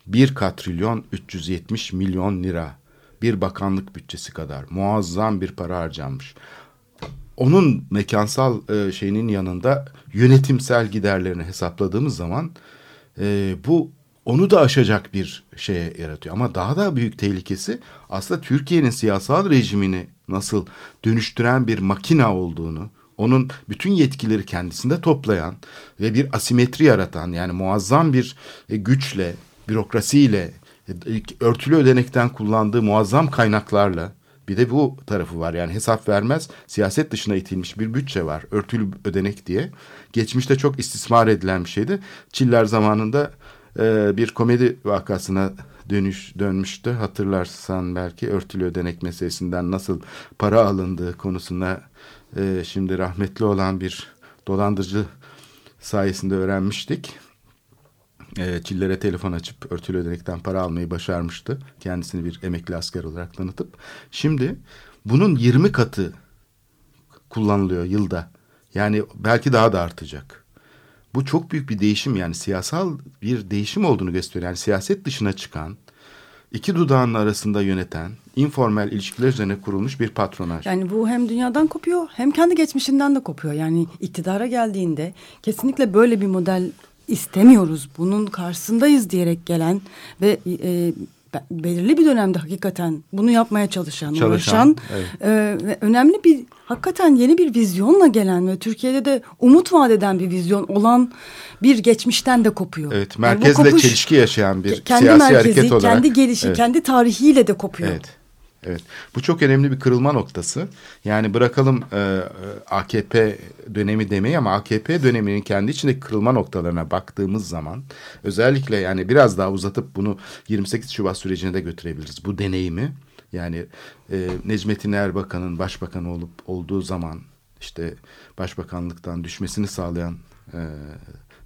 Speaker 3: Bir katrilyon 370 milyon lira bir bakanlık bütçesi kadar muazzam bir para harcanmış. Onun mekansal e, şeyinin yanında yönetimsel giderlerini hesapladığımız zaman e, bu onu da aşacak bir şeye yaratıyor. Ama daha da büyük tehlikesi aslında Türkiye'nin siyasal rejimini nasıl dönüştüren bir makina olduğunu, onun bütün yetkileri kendisinde toplayan ve bir asimetri yaratan yani muazzam bir e, güçle, bürokrasiyle, e, örtülü ödenekten kullandığı muazzam kaynaklarla bir de bu tarafı var yani hesap vermez siyaset dışına itilmiş bir bütçe var örtülü ödenek diye. Geçmişte çok istismar edilen bir şeydi. Çiller zamanında e, bir komedi vakasına dönüş dönmüştü. Hatırlarsan belki örtülü ödenek meselesinden nasıl para alındığı konusunda e, şimdi rahmetli olan bir dolandırıcı sayesinde öğrenmiştik. E, Çillere telefon açıp örtülü ödenekten para almayı başarmıştı. Kendisini bir emekli asker olarak tanıtıp. Şimdi bunun 20 katı kullanılıyor yılda. Yani belki daha da artacak. Bu çok büyük bir değişim yani siyasal bir değişim olduğunu gösteriyor. Yani siyaset dışına çıkan, iki dudağın arasında yöneten, informal ilişkiler üzerine kurulmuş bir patronaj.
Speaker 4: Yani bu hem dünyadan kopuyor hem kendi geçmişinden de kopuyor. Yani iktidara geldiğinde kesinlikle böyle bir model istemiyoruz. Bunun karşısındayız diyerek gelen ve e, belirli bir dönemde hakikaten bunu yapmaya çalışan, çalışan uğraşan evet. e, ve önemli bir hakikaten yeni bir vizyonla gelen ve Türkiye'de de umut vaat eden bir vizyon olan bir geçmişten de kopuyor.
Speaker 3: Evet, merkezle yani kopuş, çelişki yaşayan bir kendi
Speaker 4: siyasi
Speaker 3: merkezi, hareket olarak.
Speaker 4: Kendi gelişi, evet. kendi tarihiyle de kopuyor.
Speaker 3: Evet. Evet bu çok önemli bir kırılma noktası. Yani bırakalım e, AKP dönemi demeyi ama AKP döneminin kendi içindeki kırılma noktalarına baktığımız zaman özellikle yani biraz daha uzatıp bunu 28 Şubat sürecine de götürebiliriz. Bu deneyimi yani e, Necmettin Erbakan'ın başbakan olup olduğu zaman işte başbakanlıktan düşmesini sağlayan e,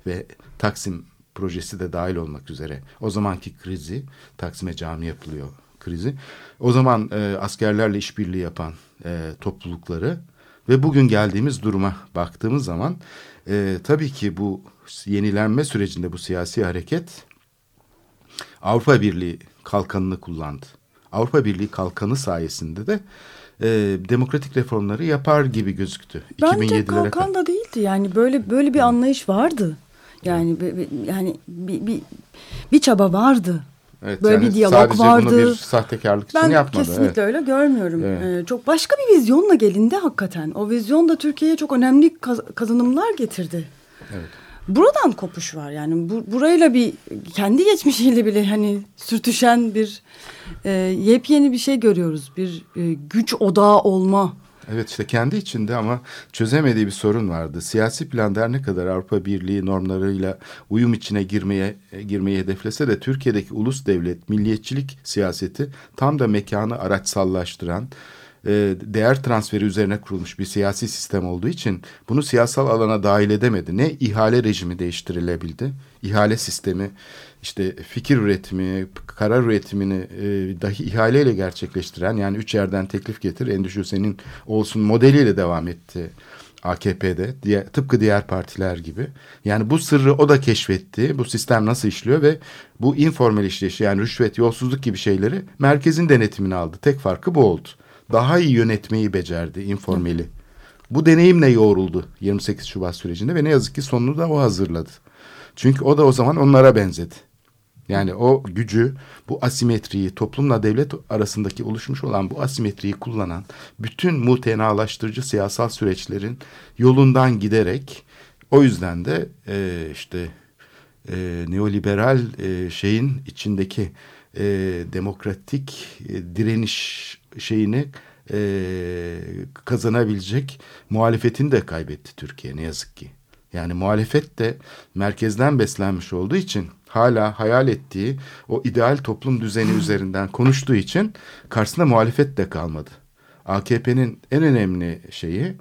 Speaker 3: ve Taksim projesi de dahil olmak üzere o zamanki krizi Taksim'e cami yapılıyor krizi. O zaman e, askerlerle işbirliği yapan e, toplulukları ve bugün geldiğimiz duruma baktığımız zaman e, tabii ki bu yenilenme sürecinde bu siyasi hareket Avrupa Birliği kalkanını kullandı. Avrupa Birliği kalkanı sayesinde de e, demokratik reformları yapar gibi gözüktü.
Speaker 4: Bence kalkan da değildi yani böyle böyle bir anlayış vardı. Yani yani bir, bir, bir çaba vardı.
Speaker 3: Evet, Böyle yani bir diyalog sadece vardı. Sadece bunu bir sahtekarlık için
Speaker 4: ben
Speaker 3: yapmadı.
Speaker 4: Ben kesinlikle evet. öyle görmüyorum. Evet. Ee, çok başka bir vizyonla gelindi hakikaten. O vizyon da Türkiye'ye çok önemli kaz kazanımlar getirdi. Evet. Buradan kopuş var yani bu, burayla bir kendi geçmişiyle bile hani sürtüşen bir e, yepyeni bir şey görüyoruz. Bir e, güç odağı olma
Speaker 3: Evet işte kendi içinde ama çözemediği bir sorun vardı. Siyasi planda ne kadar Avrupa Birliği normlarıyla uyum içine girmeye girmeyi hedeflese de Türkiye'deki ulus devlet, milliyetçilik siyaseti tam da mekanı araçsallaştıran, e, değer transferi üzerine kurulmuş bir siyasi sistem olduğu için bunu siyasal alana dahil edemedi. Ne ihale rejimi değiştirilebildi, ihale sistemi işte fikir üretimi, karar üretimini e, dahi ihaleyle gerçekleştiren yani üç yerden teklif getir endişe senin olsun modeliyle devam etti. AKP'de diğer, tıpkı diğer partiler gibi. Yani bu sırrı o da keşfetti. Bu sistem nasıl işliyor ve bu informal işleyişi yani rüşvet, yolsuzluk gibi şeyleri merkezin denetimini aldı. Tek farkı bu oldu. Daha iyi yönetmeyi becerdi informeli. Bu deneyimle yoğruldu 28 Şubat sürecinde ve ne yazık ki sonunu da o hazırladı. Çünkü o da o zaman onlara benzedi. Yani o gücü, bu asimetriyi, toplumla devlet arasındaki oluşmuş olan bu asimetriyi kullanan bütün mutenalaştırıcı siyasal süreçlerin yolundan giderek o yüzden de e, işte e, neoliberal e, şeyin içindeki e, demokratik e, direniş şeyini e, kazanabilecek muhalefetini de kaybetti Türkiye ne yazık ki. Yani muhalefet de merkezden beslenmiş olduğu için hala hayal ettiği o ideal toplum düzeni üzerinden konuştuğu için karşısında muhalefet de kalmadı. AKP'nin en önemli şeyi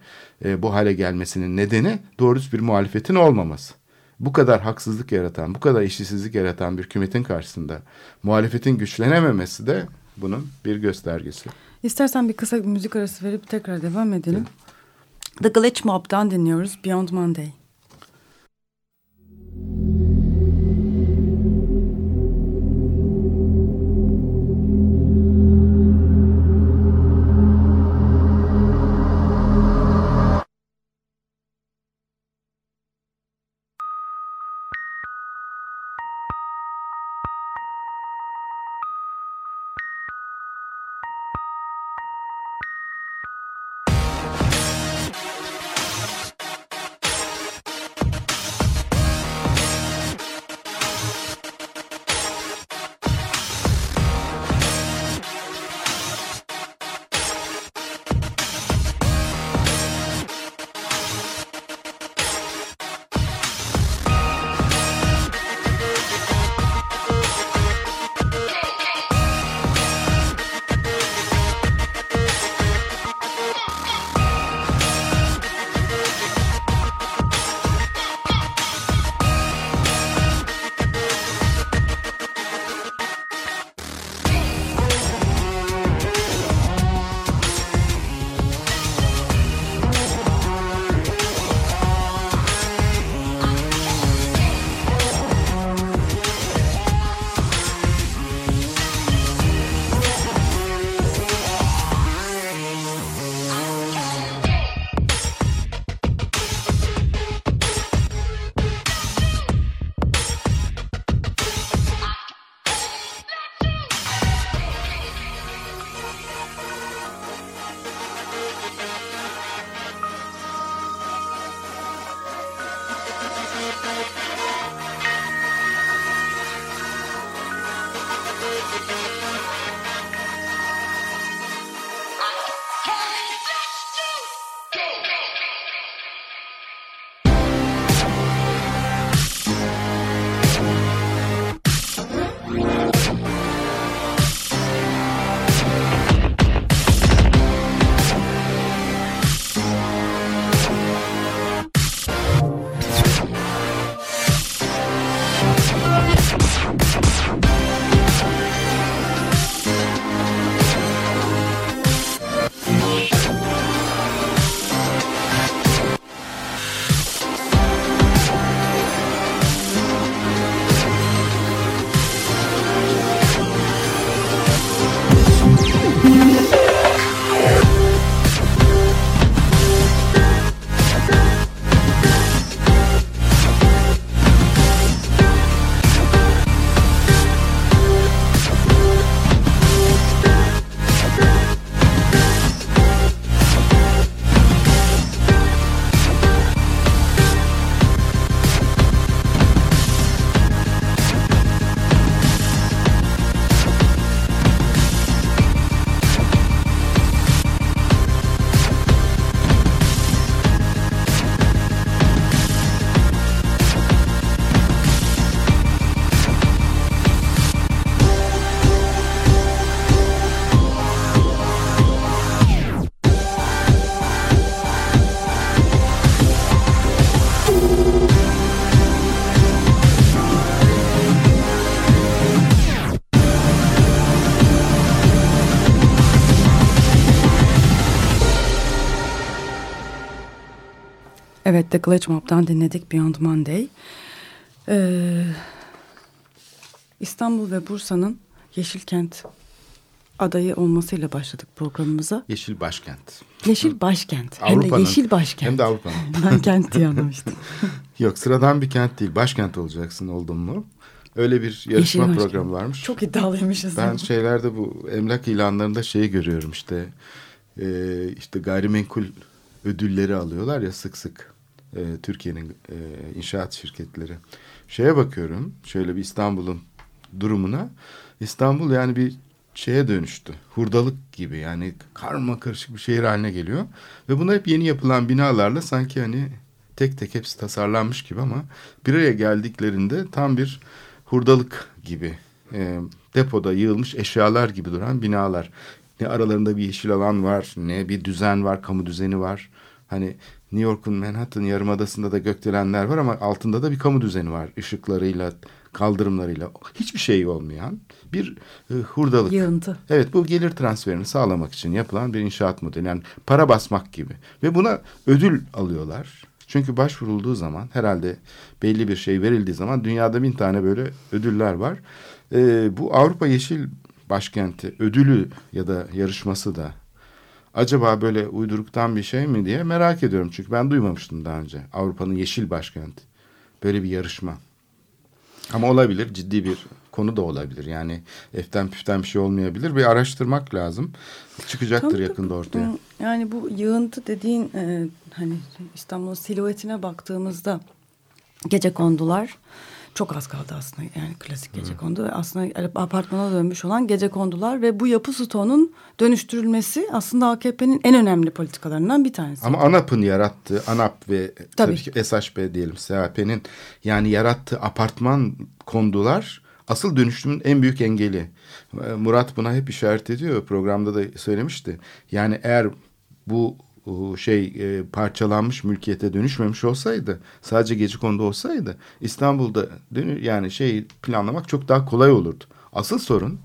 Speaker 3: e, bu hale gelmesinin nedeni doğru bir muhalefetin olmaması. Bu kadar haksızlık yaratan, bu kadar eşitsizlik yaratan bir hükümetin karşısında muhalefetin güçlenememesi de bunun bir göstergesi.
Speaker 4: İstersen bir kısa müzik arası verip tekrar devam edelim. Evet. The Glitch Mob'dan dinliyoruz Beyond Monday. Evet The Glitch Mob'dan dinledik Beyond Monday. Ee, İstanbul ve Bursa'nın Yeşilkent adayı olmasıyla başladık programımıza.
Speaker 3: Yeşil başkent.
Speaker 4: Yeşil başkent. Hem de yeşil başkent.
Speaker 3: Hem de Avrupa'nın.
Speaker 4: ben kent diye anlamıştım.
Speaker 3: Yok sıradan bir kent değil. Başkent olacaksın oldun mu? Öyle bir
Speaker 4: Yeşil
Speaker 3: yarışma
Speaker 4: başkent.
Speaker 3: programı varmış.
Speaker 4: Çok iddialıymışız.
Speaker 3: Ben şeylerde bu emlak ilanlarında şeyi görüyorum işte e, işte gayrimenkul ödülleri alıyorlar ya sık sık e, Türkiye'nin e, inşaat şirketleri. Şeye bakıyorum şöyle bir İstanbul'un durumuna. İstanbul yani bir şeye dönüştü. Hurdalık gibi yani karma karışık bir şehir haline geliyor. Ve bunlar hep yeni yapılan binalarla sanki hani tek tek hepsi tasarlanmış gibi ama bir araya geldiklerinde tam bir hurdalık gibi e, depoda yığılmış eşyalar gibi duran binalar. Ne aralarında bir yeşil alan var, ne bir düzen var, kamu düzeni var. Hani New York'un Manhattan yarımadasında da gökdelenler var ama altında da bir kamu düzeni var. Işıklarıyla, kaldırımlarıyla hiçbir şey olmayan bir e, hurdalık.
Speaker 4: Yığıntı.
Speaker 3: Evet bu gelir transferini sağlamak için yapılan bir inşaat modeli. Yani para basmak gibi. Ve buna ödül alıyorlar. Çünkü başvurulduğu zaman herhalde belli bir şey verildiği zaman dünyada bin tane böyle ödüller var. Ee, bu Avrupa Yeşil Başkenti ödülü ya da yarışması da acaba böyle uyduruktan bir şey mi diye merak ediyorum. Çünkü ben duymamıştım daha önce Avrupa'nın Yeşil Başkenti. Böyle bir yarışma. Ama olabilir ciddi bir konu da olabilir. Yani eften püften bir şey olmayabilir. Bir araştırmak lazım. Çıkacaktır
Speaker 4: Tam da
Speaker 3: yakında ortaya.
Speaker 4: Yani bu yığıntı dediğin e, hani İstanbul'un silüetine baktığımızda gece kondular çok az kaldı aslında yani klasik gece kondu ve aslında apartmana dönmüş olan gece kondular ve bu yapı stoğunun dönüştürülmesi aslında AKP'nin en önemli politikalarından bir tanesi.
Speaker 3: Ama ANAP'ın yarattığı, ANAP ve tabii,
Speaker 4: Tabii.
Speaker 3: ki SHP diyelim SHP'nin yani yarattığı apartman kondular asıl dönüşümün en büyük engeli. Murat buna hep işaret ediyor. Programda da söylemişti. Yani eğer bu şey e, parçalanmış mülkiyete dönüşmemiş olsaydı sadece gece kondu olsaydı İstanbul'da yani şey planlamak çok daha kolay olurdu. Asıl sorun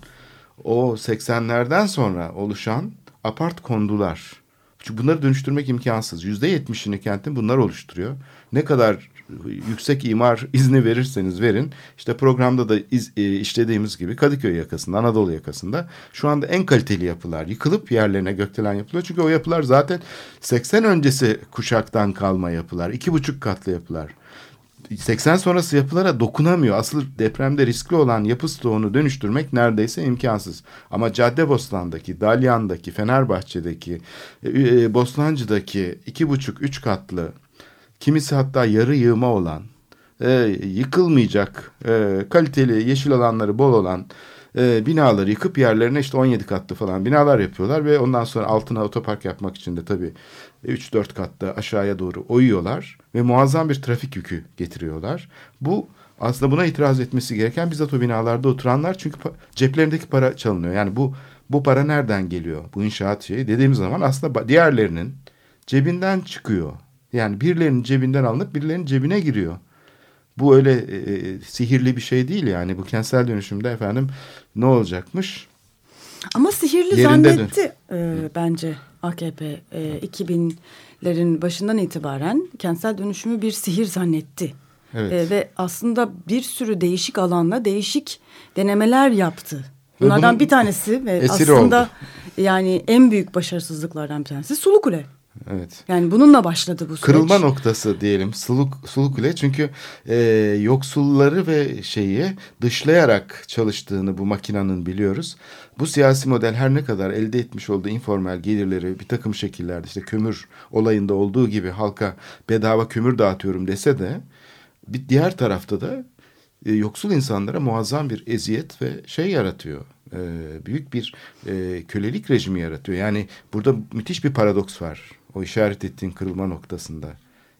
Speaker 3: o 80'lerden sonra oluşan apart kondular. Çünkü bunları dönüştürmek imkansız. Yüzde yetmişini kentin bunlar oluşturuyor. Ne kadar yüksek imar izni verirseniz verin. İşte programda da iz, e, işlediğimiz gibi Kadıköy yakasında, Anadolu yakasında şu anda en kaliteli yapılar yıkılıp yerlerine gökdelen yapılıyor. Çünkü o yapılar zaten 80 öncesi kuşaktan kalma yapılar. iki buçuk katlı yapılar. 80 sonrası yapılara dokunamıyor. Asıl depremde riskli olan yapı stoğunu dönüştürmek neredeyse imkansız. Ama Caddebostan'daki, Dalyan'daki, Fenerbahçe'deki, e, e, Bostancı'daki iki buçuk, üç katlı, kimisi hatta yarı yığma olan, e, yıkılmayacak, e, kaliteli yeşil alanları bol olan e, binaları yıkıp yerlerine işte 17 katlı falan binalar yapıyorlar ve ondan sonra altına otopark yapmak için de tabii 3-4 katta aşağıya doğru oyuyorlar ve muazzam bir trafik yükü getiriyorlar. Bu aslında buna itiraz etmesi gereken bizzat o binalarda oturanlar çünkü ceplerindeki para çalınıyor. Yani bu bu para nereden geliyor? Bu inşaat şeyi dediğimiz zaman aslında diğerlerinin cebinden çıkıyor. Yani birilerinin cebinden alınıp birilerinin cebine giriyor. Bu öyle e, e, sihirli bir şey değil yani. Bu kentsel dönüşümde efendim ne olacakmış?
Speaker 4: Ama sihirli
Speaker 3: Yerinde
Speaker 4: zannetti e, bence AKP e, 2000'lerin başından itibaren kentsel dönüşümü bir sihir zannetti.
Speaker 3: Evet.
Speaker 4: E, ve aslında bir sürü değişik alanda değişik denemeler yaptı. Bunlardan
Speaker 3: bunun
Speaker 4: bir tanesi ve aslında
Speaker 3: oldu.
Speaker 4: yani en büyük başarısızlıklardan bir tanesi Sulu Kule.
Speaker 3: Evet.
Speaker 4: Yani bununla başladı bu süreç.
Speaker 3: Kırılma noktası diyelim Suluk, Sulukule çünkü e, yoksulları ve şeyi dışlayarak çalıştığını bu makinanın biliyoruz. Bu siyasi model her ne kadar elde etmiş olduğu informal gelirleri bir takım şekillerde işte kömür olayında olduğu gibi halka bedava kömür dağıtıyorum dese de bir diğer tarafta da e, yoksul insanlara muazzam bir eziyet ve şey yaratıyor. E, büyük bir e, kölelik rejimi yaratıyor. Yani burada müthiş bir paradoks var. O işaret ettiğin kırılma noktasında.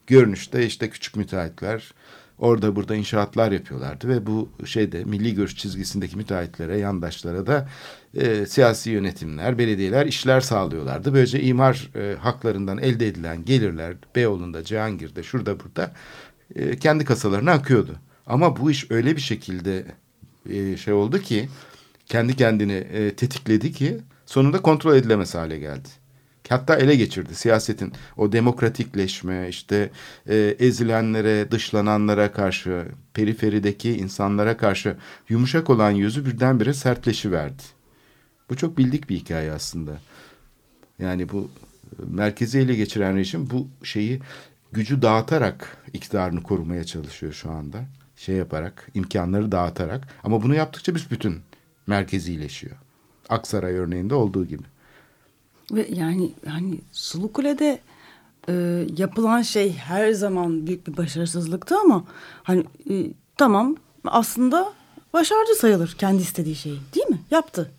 Speaker 3: Görünüşte işte küçük müteahhitler orada burada inşaatlar yapıyorlardı ve bu şeyde milli görüş çizgisindeki müteahhitlere, yandaşlara da e, siyasi yönetimler, belediyeler işler sağlıyorlardı. Böylece imar e, haklarından elde edilen gelirler Beyoğlu'nda, Cihangir'de, şurada burada e, kendi kasalarına akıyordu. Ama bu iş öyle bir şekilde e, şey oldu ki kendi kendini e, tetikledi ki sonunda kontrol edilemez hale geldi. Hatta ele geçirdi siyasetin o demokratikleşme işte e, ezilenlere dışlananlara karşı periferideki insanlara karşı yumuşak olan yüzü birdenbire sertleşiverdi. Bu çok bildik bir hikaye aslında. Yani bu merkezi ele geçiren rejim bu şeyi gücü dağıtarak iktidarını korumaya çalışıyor şu anda. Şey yaparak, imkanları dağıtarak. Ama bunu yaptıkça büsbütün merkezileşiyor. Aksaray örneğinde olduğu gibi.
Speaker 4: Ve yani hani Sulu Kule'de e, yapılan şey her zaman büyük bir başarısızlıktı ama hani e, tamam aslında başardı sayılır kendi istediği şeyi değil mi? Yaptı.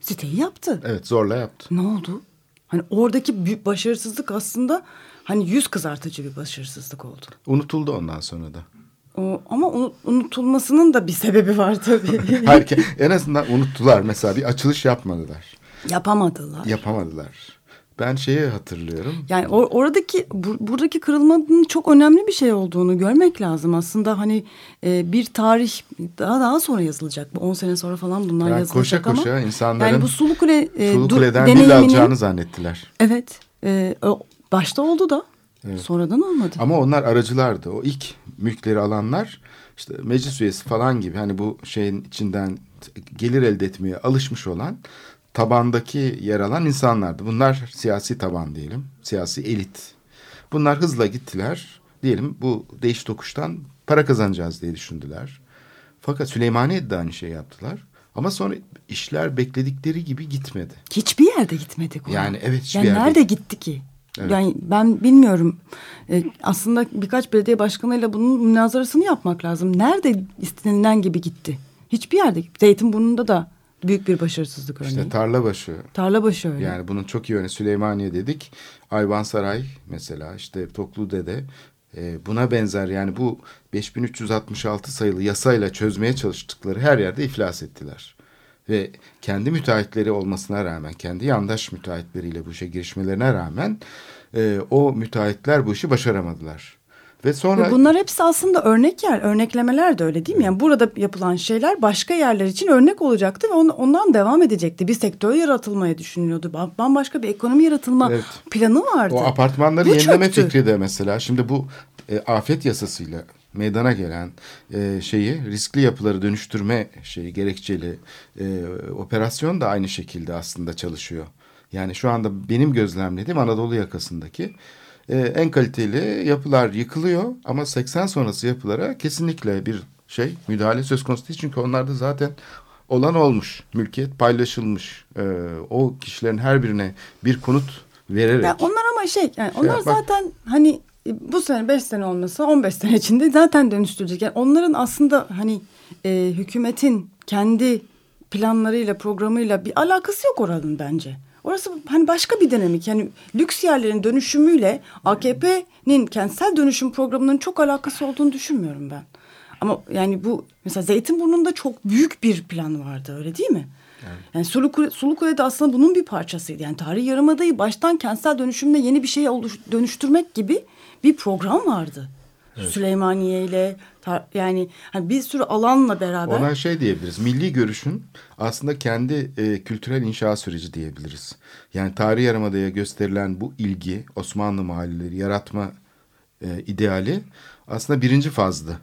Speaker 4: Siteyi yaptı.
Speaker 3: Evet zorla yaptı.
Speaker 4: Ne oldu? Hani oradaki büyük başarısızlık aslında hani yüz kızartıcı bir başarısızlık oldu.
Speaker 3: Unutuldu ondan sonra da.
Speaker 4: O, ama unu- unutulmasının da bir sebebi var tabii.
Speaker 3: Herke, en azından unuttular. Mesela bir açılış yapmadılar.
Speaker 4: Yapamadılar.
Speaker 3: Yapamadılar. Ben şeyi hatırlıyorum.
Speaker 4: Yani or- oradaki bu- buradaki kırılmanın çok önemli bir şey olduğunu görmek lazım. Aslında hani e, bir tarih daha daha sonra yazılacak. Bu 10 sene sonra falan bunlar
Speaker 3: Yani
Speaker 4: yazılacak
Speaker 3: koşa
Speaker 4: ama.
Speaker 3: koşa insanların
Speaker 4: yani bu Sulu Kule e,
Speaker 3: Sulu Kule'den
Speaker 4: deneyiminin-
Speaker 3: alacağını zannettiler.
Speaker 4: Evet. E, başta oldu da sonradan olmadı.
Speaker 3: Ama onlar aracılardı. O ilk mülkleri alanlar işte meclis üyesi falan gibi hani bu şeyin içinden gelir elde etmeye alışmış olan tabandaki yer alan insanlardı. Bunlar siyasi taban diyelim. Siyasi elit. Bunlar hızla gittiler. Diyelim bu değiş tokuştan para kazanacağız diye düşündüler. Fakat Süleymaniye'de de aynı şey yaptılar. Ama sonra işler bekledikleri gibi gitmedi.
Speaker 4: Hiçbir yerde gitmedik. ona.
Speaker 3: Yani evet, hiçbir
Speaker 4: yani
Speaker 3: yerde
Speaker 4: nerede gitti ki?
Speaker 3: Evet.
Speaker 4: Yani ben bilmiyorum. E, aslında birkaç belediye başkanıyla bunun münazarasını yapmak lazım. Nerede istenilen gibi gitti? Hiçbir yerde. Zeytinburnu'nda da büyük bir başarısızlık örneği.
Speaker 3: İşte Tarlabaşı
Speaker 4: Tarlabaşı öyle.
Speaker 3: Yani bunun çok iyi örneği Süleymaniye dedik. Ayvansaray mesela işte Toklude'de e, buna benzer yani bu 5366 sayılı yasayla çözmeye çalıştıkları her yerde iflas ettiler. Ve kendi müteahhitleri olmasına rağmen, kendi yandaş müteahhitleriyle bu işe girişmelerine rağmen e, o müteahhitler bu işi başaramadılar. Ve sonra
Speaker 4: Ve bunlar hepsi aslında örnek yer, örneklemeler de öyle değil mi? Yani burada yapılan şeyler başka yerler için örnek olacaktı ve on- ondan devam edecekti. Bir sektör yaratılmaya düşünülüyordu. Ba- Bambaşka bir ekonomi yaratılma
Speaker 3: Evet.
Speaker 4: planı vardı.
Speaker 3: O apartmanları
Speaker 4: Bu
Speaker 3: yenileme
Speaker 4: çöktü.
Speaker 3: fikri de mesela şimdi bu e, afet yasasıyla meydana gelen e, şeyi riskli yapıları dönüştürme şeyi gerekçeli e, operasyon da aynı şekilde aslında çalışıyor. Yani şu anda benim gözlemlediğim Anadolu yakasındaki e, en kaliteli yapılar yıkılıyor ama 80 sonrası yapılara kesinlikle bir şey müdahale söz konusu değil. Çünkü onlarda zaten olan olmuş. Mülkiyet paylaşılmış. E, o kişilerin her birine bir konut vererek.
Speaker 4: Yani onlar ama şey, yani onlar
Speaker 3: yapmak-
Speaker 4: zaten hani e, bu sene 5 sene olmasa 15 sene içinde zaten dönüştürecek. Yani onların aslında hani e, hükümetin kendi planlarıyla programıyla bir alakası yok oranın bence. Orası hani başka bir dinamik. Yani lüks yerlerin dönüşümüyle AKP'nin kentsel dönüşüm programının çok alakası olduğunu düşünmüyorum ben. Ama yani bu mesela Zeytinburnu'nda çok büyük bir plan vardı öyle değil mi? Yani Sulukule, Sulukule'de aslında bunun bir parçasıydı. Yani tarihi yarımadayı baştan kentsel dönüşümle yeni bir şeye dönüştürmek gibi bir program vardı. Süleymaniye ile yani hani bir sürü alanla beraber.
Speaker 3: Ona şey diyebiliriz. Milli görüşün aslında kendi e, kültürel inşa süreci diyebiliriz. Yani tarih yarımadaya gösterilen bu ilgi Osmanlı mahalleleri yaratma e, ideali aslında birinci fazdı.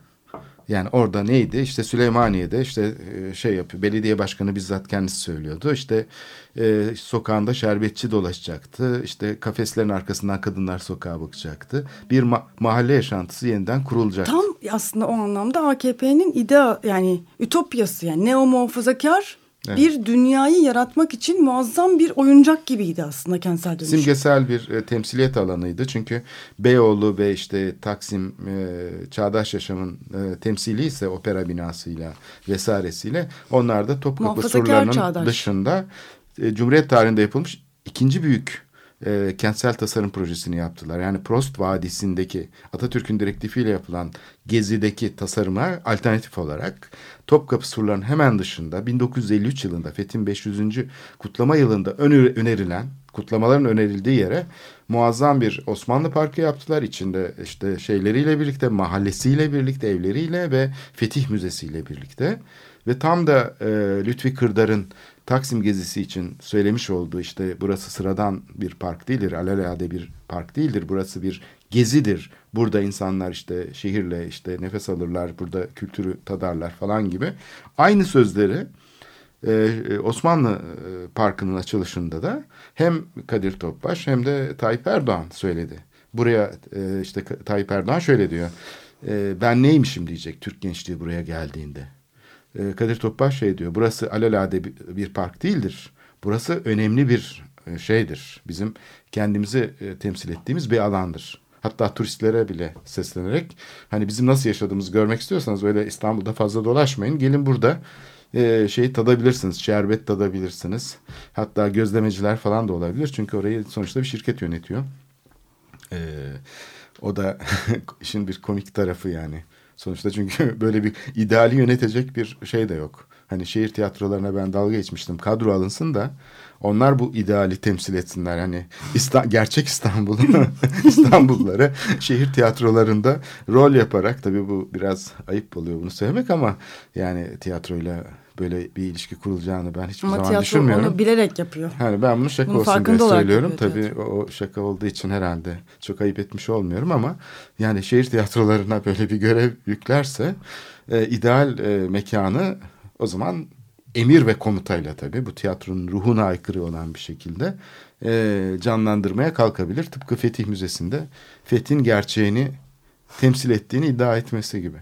Speaker 3: Yani orada neydi? İşte Süleymaniye'de işte e, şey yapıyor. Belediye başkanı bizzat kendisi söylüyordu. İşte e, sokağında şerbetçi dolaşacaktı. İşte kafeslerin arkasından kadınlar sokağa bakacaktı. Bir ma- mahalle yaşantısı yeniden kurulacaktı.
Speaker 4: Tam aslında o anlamda AKP'nin idea yani ütopyası yani neo muhafazakar
Speaker 3: Evet.
Speaker 4: bir dünyayı yaratmak için muazzam bir oyuncak gibiydi aslında kentsel dönüşüm.
Speaker 3: Simgesel bir e, temsiliyet alanıydı. Çünkü Beyoğlu ve işte Taksim e, Çağdaş Yaşam'ın e, temsili ise opera binasıyla vesairesiyle onlar da Topkapı surlarının
Speaker 4: çağdaş.
Speaker 3: dışında e, Cumhuriyet tarihinde yapılmış ikinci büyük e, kentsel tasarım projesini yaptılar. Yani Prost Vadisi'ndeki Atatürk'ün direktifiyle yapılan gezideki tasarıma alternatif olarak Topkapı surlarının hemen dışında 1953 yılında Fethin 500. kutlama yılında öner- önerilen kutlamaların önerildiği yere muazzam bir Osmanlı Parkı yaptılar. İçinde işte şeyleriyle birlikte, mahallesiyle birlikte, evleriyle ve Fetih Müzesi'yle birlikte. Ve tam da e, Lütfi Kırdar'ın Taksim gezisi için söylemiş olduğu işte burası sıradan bir park değildir, alelade bir park değildir. Burası bir gezidir. Burada insanlar işte şehirle işte nefes alırlar, burada kültürü tadarlar falan gibi. Aynı sözleri e, Osmanlı e, Parkı'nın açılışında da hem Kadir Topbaş hem de Tayyip Erdoğan söyledi. Buraya e, işte Tayyip Erdoğan şöyle diyor. Ben neymişim diyecek Türk gençliği buraya geldiğinde. E, Kadir Topbaş şey diyor. Burası alelade bir, bir park değildir. Burası önemli bir e, şeydir. Bizim kendimizi e, temsil ettiğimiz bir alandır. Hatta turistlere bile seslenerek hani bizim nasıl yaşadığımızı görmek istiyorsanız öyle İstanbul'da fazla dolaşmayın. Gelin burada e, şeyi tadabilirsiniz. Şerbet tadabilirsiniz. Hatta gözlemeciler falan da olabilir. Çünkü orayı sonuçta bir şirket yönetiyor. E, o da işin bir komik tarafı yani. Sonuçta çünkü böyle bir ideali yönetecek bir şey de yok. Hani şehir tiyatrolarına ben dalga geçmiştim. Kadro alınsın da onlar bu ideali temsil etsinler. Hani İsta gerçek İstanbul'u İstanbulluları şehir tiyatrolarında rol yaparak tabii bu biraz ayıp oluyor bunu söylemek ama yani tiyatroyla böyle bir ilişki kurulacağını ben hiçbir
Speaker 4: Ama
Speaker 3: zaman düşünmüyorum.
Speaker 4: onu bilerek yapıyor.
Speaker 3: Yani ben bunu şaka
Speaker 4: Bunun
Speaker 3: olsun diye söylüyorum. Tabii
Speaker 4: tiyatro.
Speaker 3: o şaka olduğu için herhalde çok ayıp etmiş olmuyorum ama yani şehir tiyatrolarına böyle bir görev yüklerse e, ideal e, mekanı o zaman emir ve komutayla tabii bu tiyatronun ruhuna aykırı olan bir şekilde e, canlandırmaya kalkabilir. Tıpkı Fetih Müzesi'nde Fetih'in gerçeğini temsil ettiğini iddia etmesi gibi.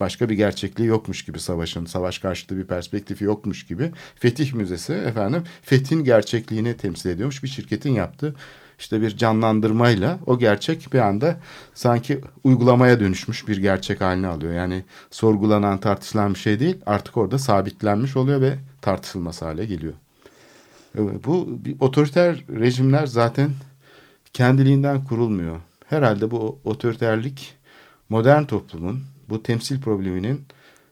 Speaker 3: Başka bir gerçekliği yokmuş gibi savaşın, savaş karşıtı bir perspektifi yokmuş gibi. Fetih Müzesi efendim Fetih'in gerçekliğini temsil ediyormuş bir şirketin yaptığı işte bir canlandırmayla o gerçek bir anda sanki uygulamaya dönüşmüş bir gerçek haline alıyor. Yani sorgulanan, tartışılan bir şey değil artık orada sabitlenmiş oluyor ve tartışılmaz hale geliyor. Bu bir otoriter rejimler zaten kendiliğinden kurulmuyor. Herhalde bu otoriterlik modern toplumun bu temsil probleminin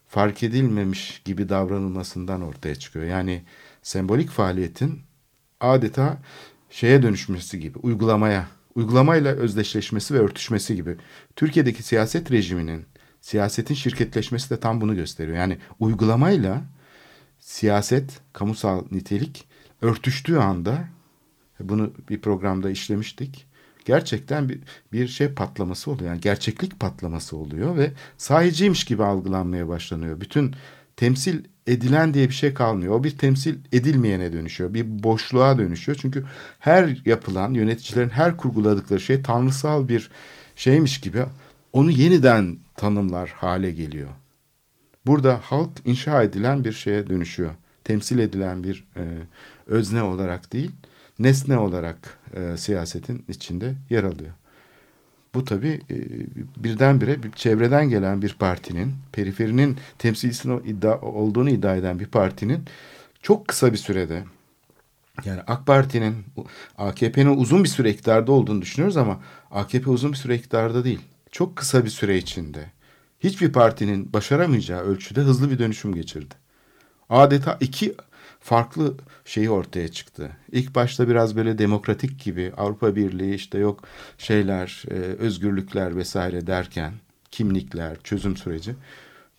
Speaker 3: fark edilmemiş gibi davranılmasından ortaya çıkıyor. Yani sembolik faaliyetin adeta şeye dönüşmesi gibi, uygulamaya, uygulamayla özdeşleşmesi ve örtüşmesi gibi. Türkiye'deki siyaset rejiminin, siyasetin şirketleşmesi de tam bunu gösteriyor. Yani uygulamayla siyaset, kamusal nitelik örtüştüğü anda, bunu bir programda işlemiştik gerçekten bir, bir şey patlaması oluyor. Yani gerçeklik patlaması oluyor ve sahiciymiş gibi algılanmaya başlanıyor. Bütün temsil edilen diye bir şey kalmıyor. O bir temsil edilmeyene dönüşüyor. Bir boşluğa dönüşüyor. Çünkü her yapılan yöneticilerin her kurguladıkları şey tanrısal bir şeymiş gibi onu yeniden tanımlar hale geliyor. Burada halk inşa edilen bir şeye dönüşüyor. Temsil edilen bir e, özne olarak değil, nesne olarak e, siyasetin içinde yer alıyor. Bu tabii e, birdenbire bir çevreden gelen bir partinin, periferinin temsilcisinin iddia, olduğunu iddia eden bir partinin çok kısa bir sürede yani AK Parti'nin, AKP'nin uzun bir süre iktidarda olduğunu düşünüyoruz ama AKP uzun bir süre iktidarda değil. Çok kısa bir süre içinde hiçbir partinin başaramayacağı ölçüde hızlı bir dönüşüm geçirdi. Adeta iki farklı şeyi ortaya çıktı. İlk başta biraz böyle demokratik gibi Avrupa Birliği işte yok şeyler, e, özgürlükler vesaire derken kimlikler, çözüm süreci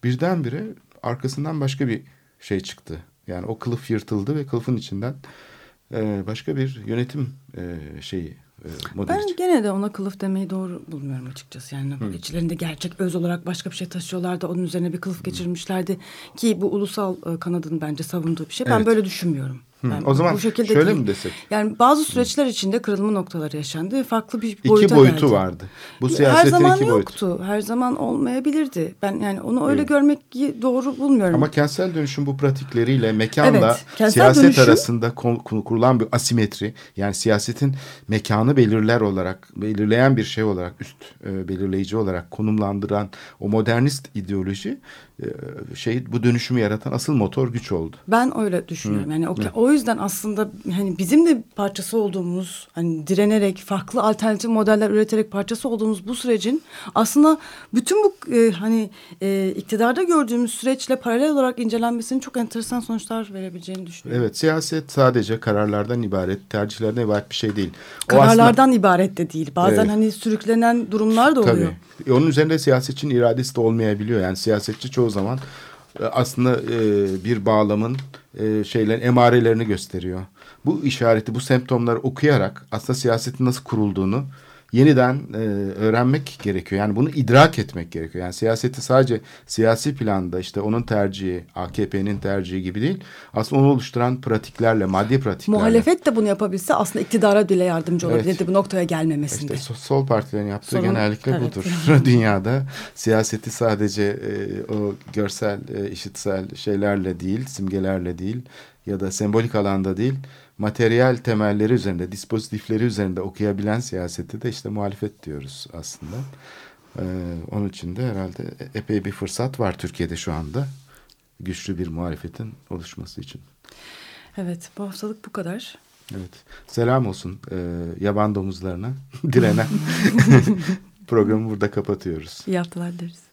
Speaker 3: birdenbire arkasından başka bir şey çıktı. Yani o kılıf yırtıldı ve kılıfın içinden e, başka bir yönetim e, şeyi e,
Speaker 4: Ben gene de ona kılıf demeyi doğru bulmuyorum açıkçası. Yani Hı. içlerinde gerçek öz olarak başka bir şey taşıyorlardı. Onun üzerine bir kılıf geçirmişlerdi. Ki bu ulusal e, kanadın bence savunduğu bir şey. Ben evet. böyle düşünmüyorum.
Speaker 3: Yani o zaman bu şekilde şöyle değil. mi desek?
Speaker 4: Yani bazı süreçler içinde kırılma noktaları yaşandı. Farklı bir boyuta
Speaker 3: İki boyutu
Speaker 4: geldi.
Speaker 3: vardı. Bu siyasetin
Speaker 4: Her zaman
Speaker 3: iki
Speaker 4: yoktu.
Speaker 3: Boyutu.
Speaker 4: Her zaman olmayabilirdi. Ben yani onu öyle evet. görmek doğru bulmuyorum.
Speaker 3: Ama kentsel dönüşüm bu pratikleriyle mekanla evet, siyaset dönüşüm, arasında kurulan bir asimetri. Yani siyasetin mekanı belirler olarak, belirleyen bir şey olarak, üst e, belirleyici olarak konumlandıran o modernist ideoloji şey bu dönüşümü yaratan asıl motor güç oldu.
Speaker 4: Ben öyle düşünüyorum. Hı. Yani o, o yüzden aslında hani bizim de parçası olduğumuz hani direnerek farklı alternatif modeller üreterek parçası olduğumuz bu sürecin aslında bütün bu e, hani e, iktidarda gördüğümüz süreçle paralel olarak incelenmesinin çok enteresan sonuçlar verebileceğini düşünüyorum.
Speaker 3: Evet siyaset sadece kararlardan ibaret, tercihlerden ibaret bir şey değil.
Speaker 4: O Kararlardan aslında, ibaret de değil. Bazen evet. hani sürüklenen durumlar da oluyor.
Speaker 3: Tabii. E, onun üzerinde siyasetçinin iradesi de olmayabiliyor. Yani siyasetçi çoğu zaman e, aslında e, bir bağlamın e, şeylerin emarelerini gösteriyor. Bu işareti, bu semptomları okuyarak aslında siyasetin nasıl kurulduğunu yeniden e, öğrenmek gerekiyor. Yani bunu idrak etmek gerekiyor. Yani siyaseti sadece siyasi planda işte onun tercihi, AKP'nin tercihi gibi değil. Aslında onu oluşturan pratiklerle, maddi pratiklerle.
Speaker 4: Muhalefet de bunu yapabilse aslında iktidara bile yardımcı olabilirdi evet. bu noktaya gelmemesinde.
Speaker 3: İşte sol partilerin yaptığı Sorun, genellikle evet. budur. Dünyada siyaseti sadece e, o görsel, e, işitsel şeylerle değil, simgelerle değil ya da sembolik alanda değil materyal temelleri üzerinde, dispozitifleri üzerinde okuyabilen siyaseti de işte muhalefet diyoruz aslında. Ee, onun için de herhalde epey bir fırsat var Türkiye'de şu anda güçlü bir muhalefetin oluşması için.
Speaker 4: Evet, bu haftalık bu kadar.
Speaker 3: Evet, selam olsun e, yaban domuzlarına direnen programı burada kapatıyoruz.
Speaker 4: İyi haftalar deriz.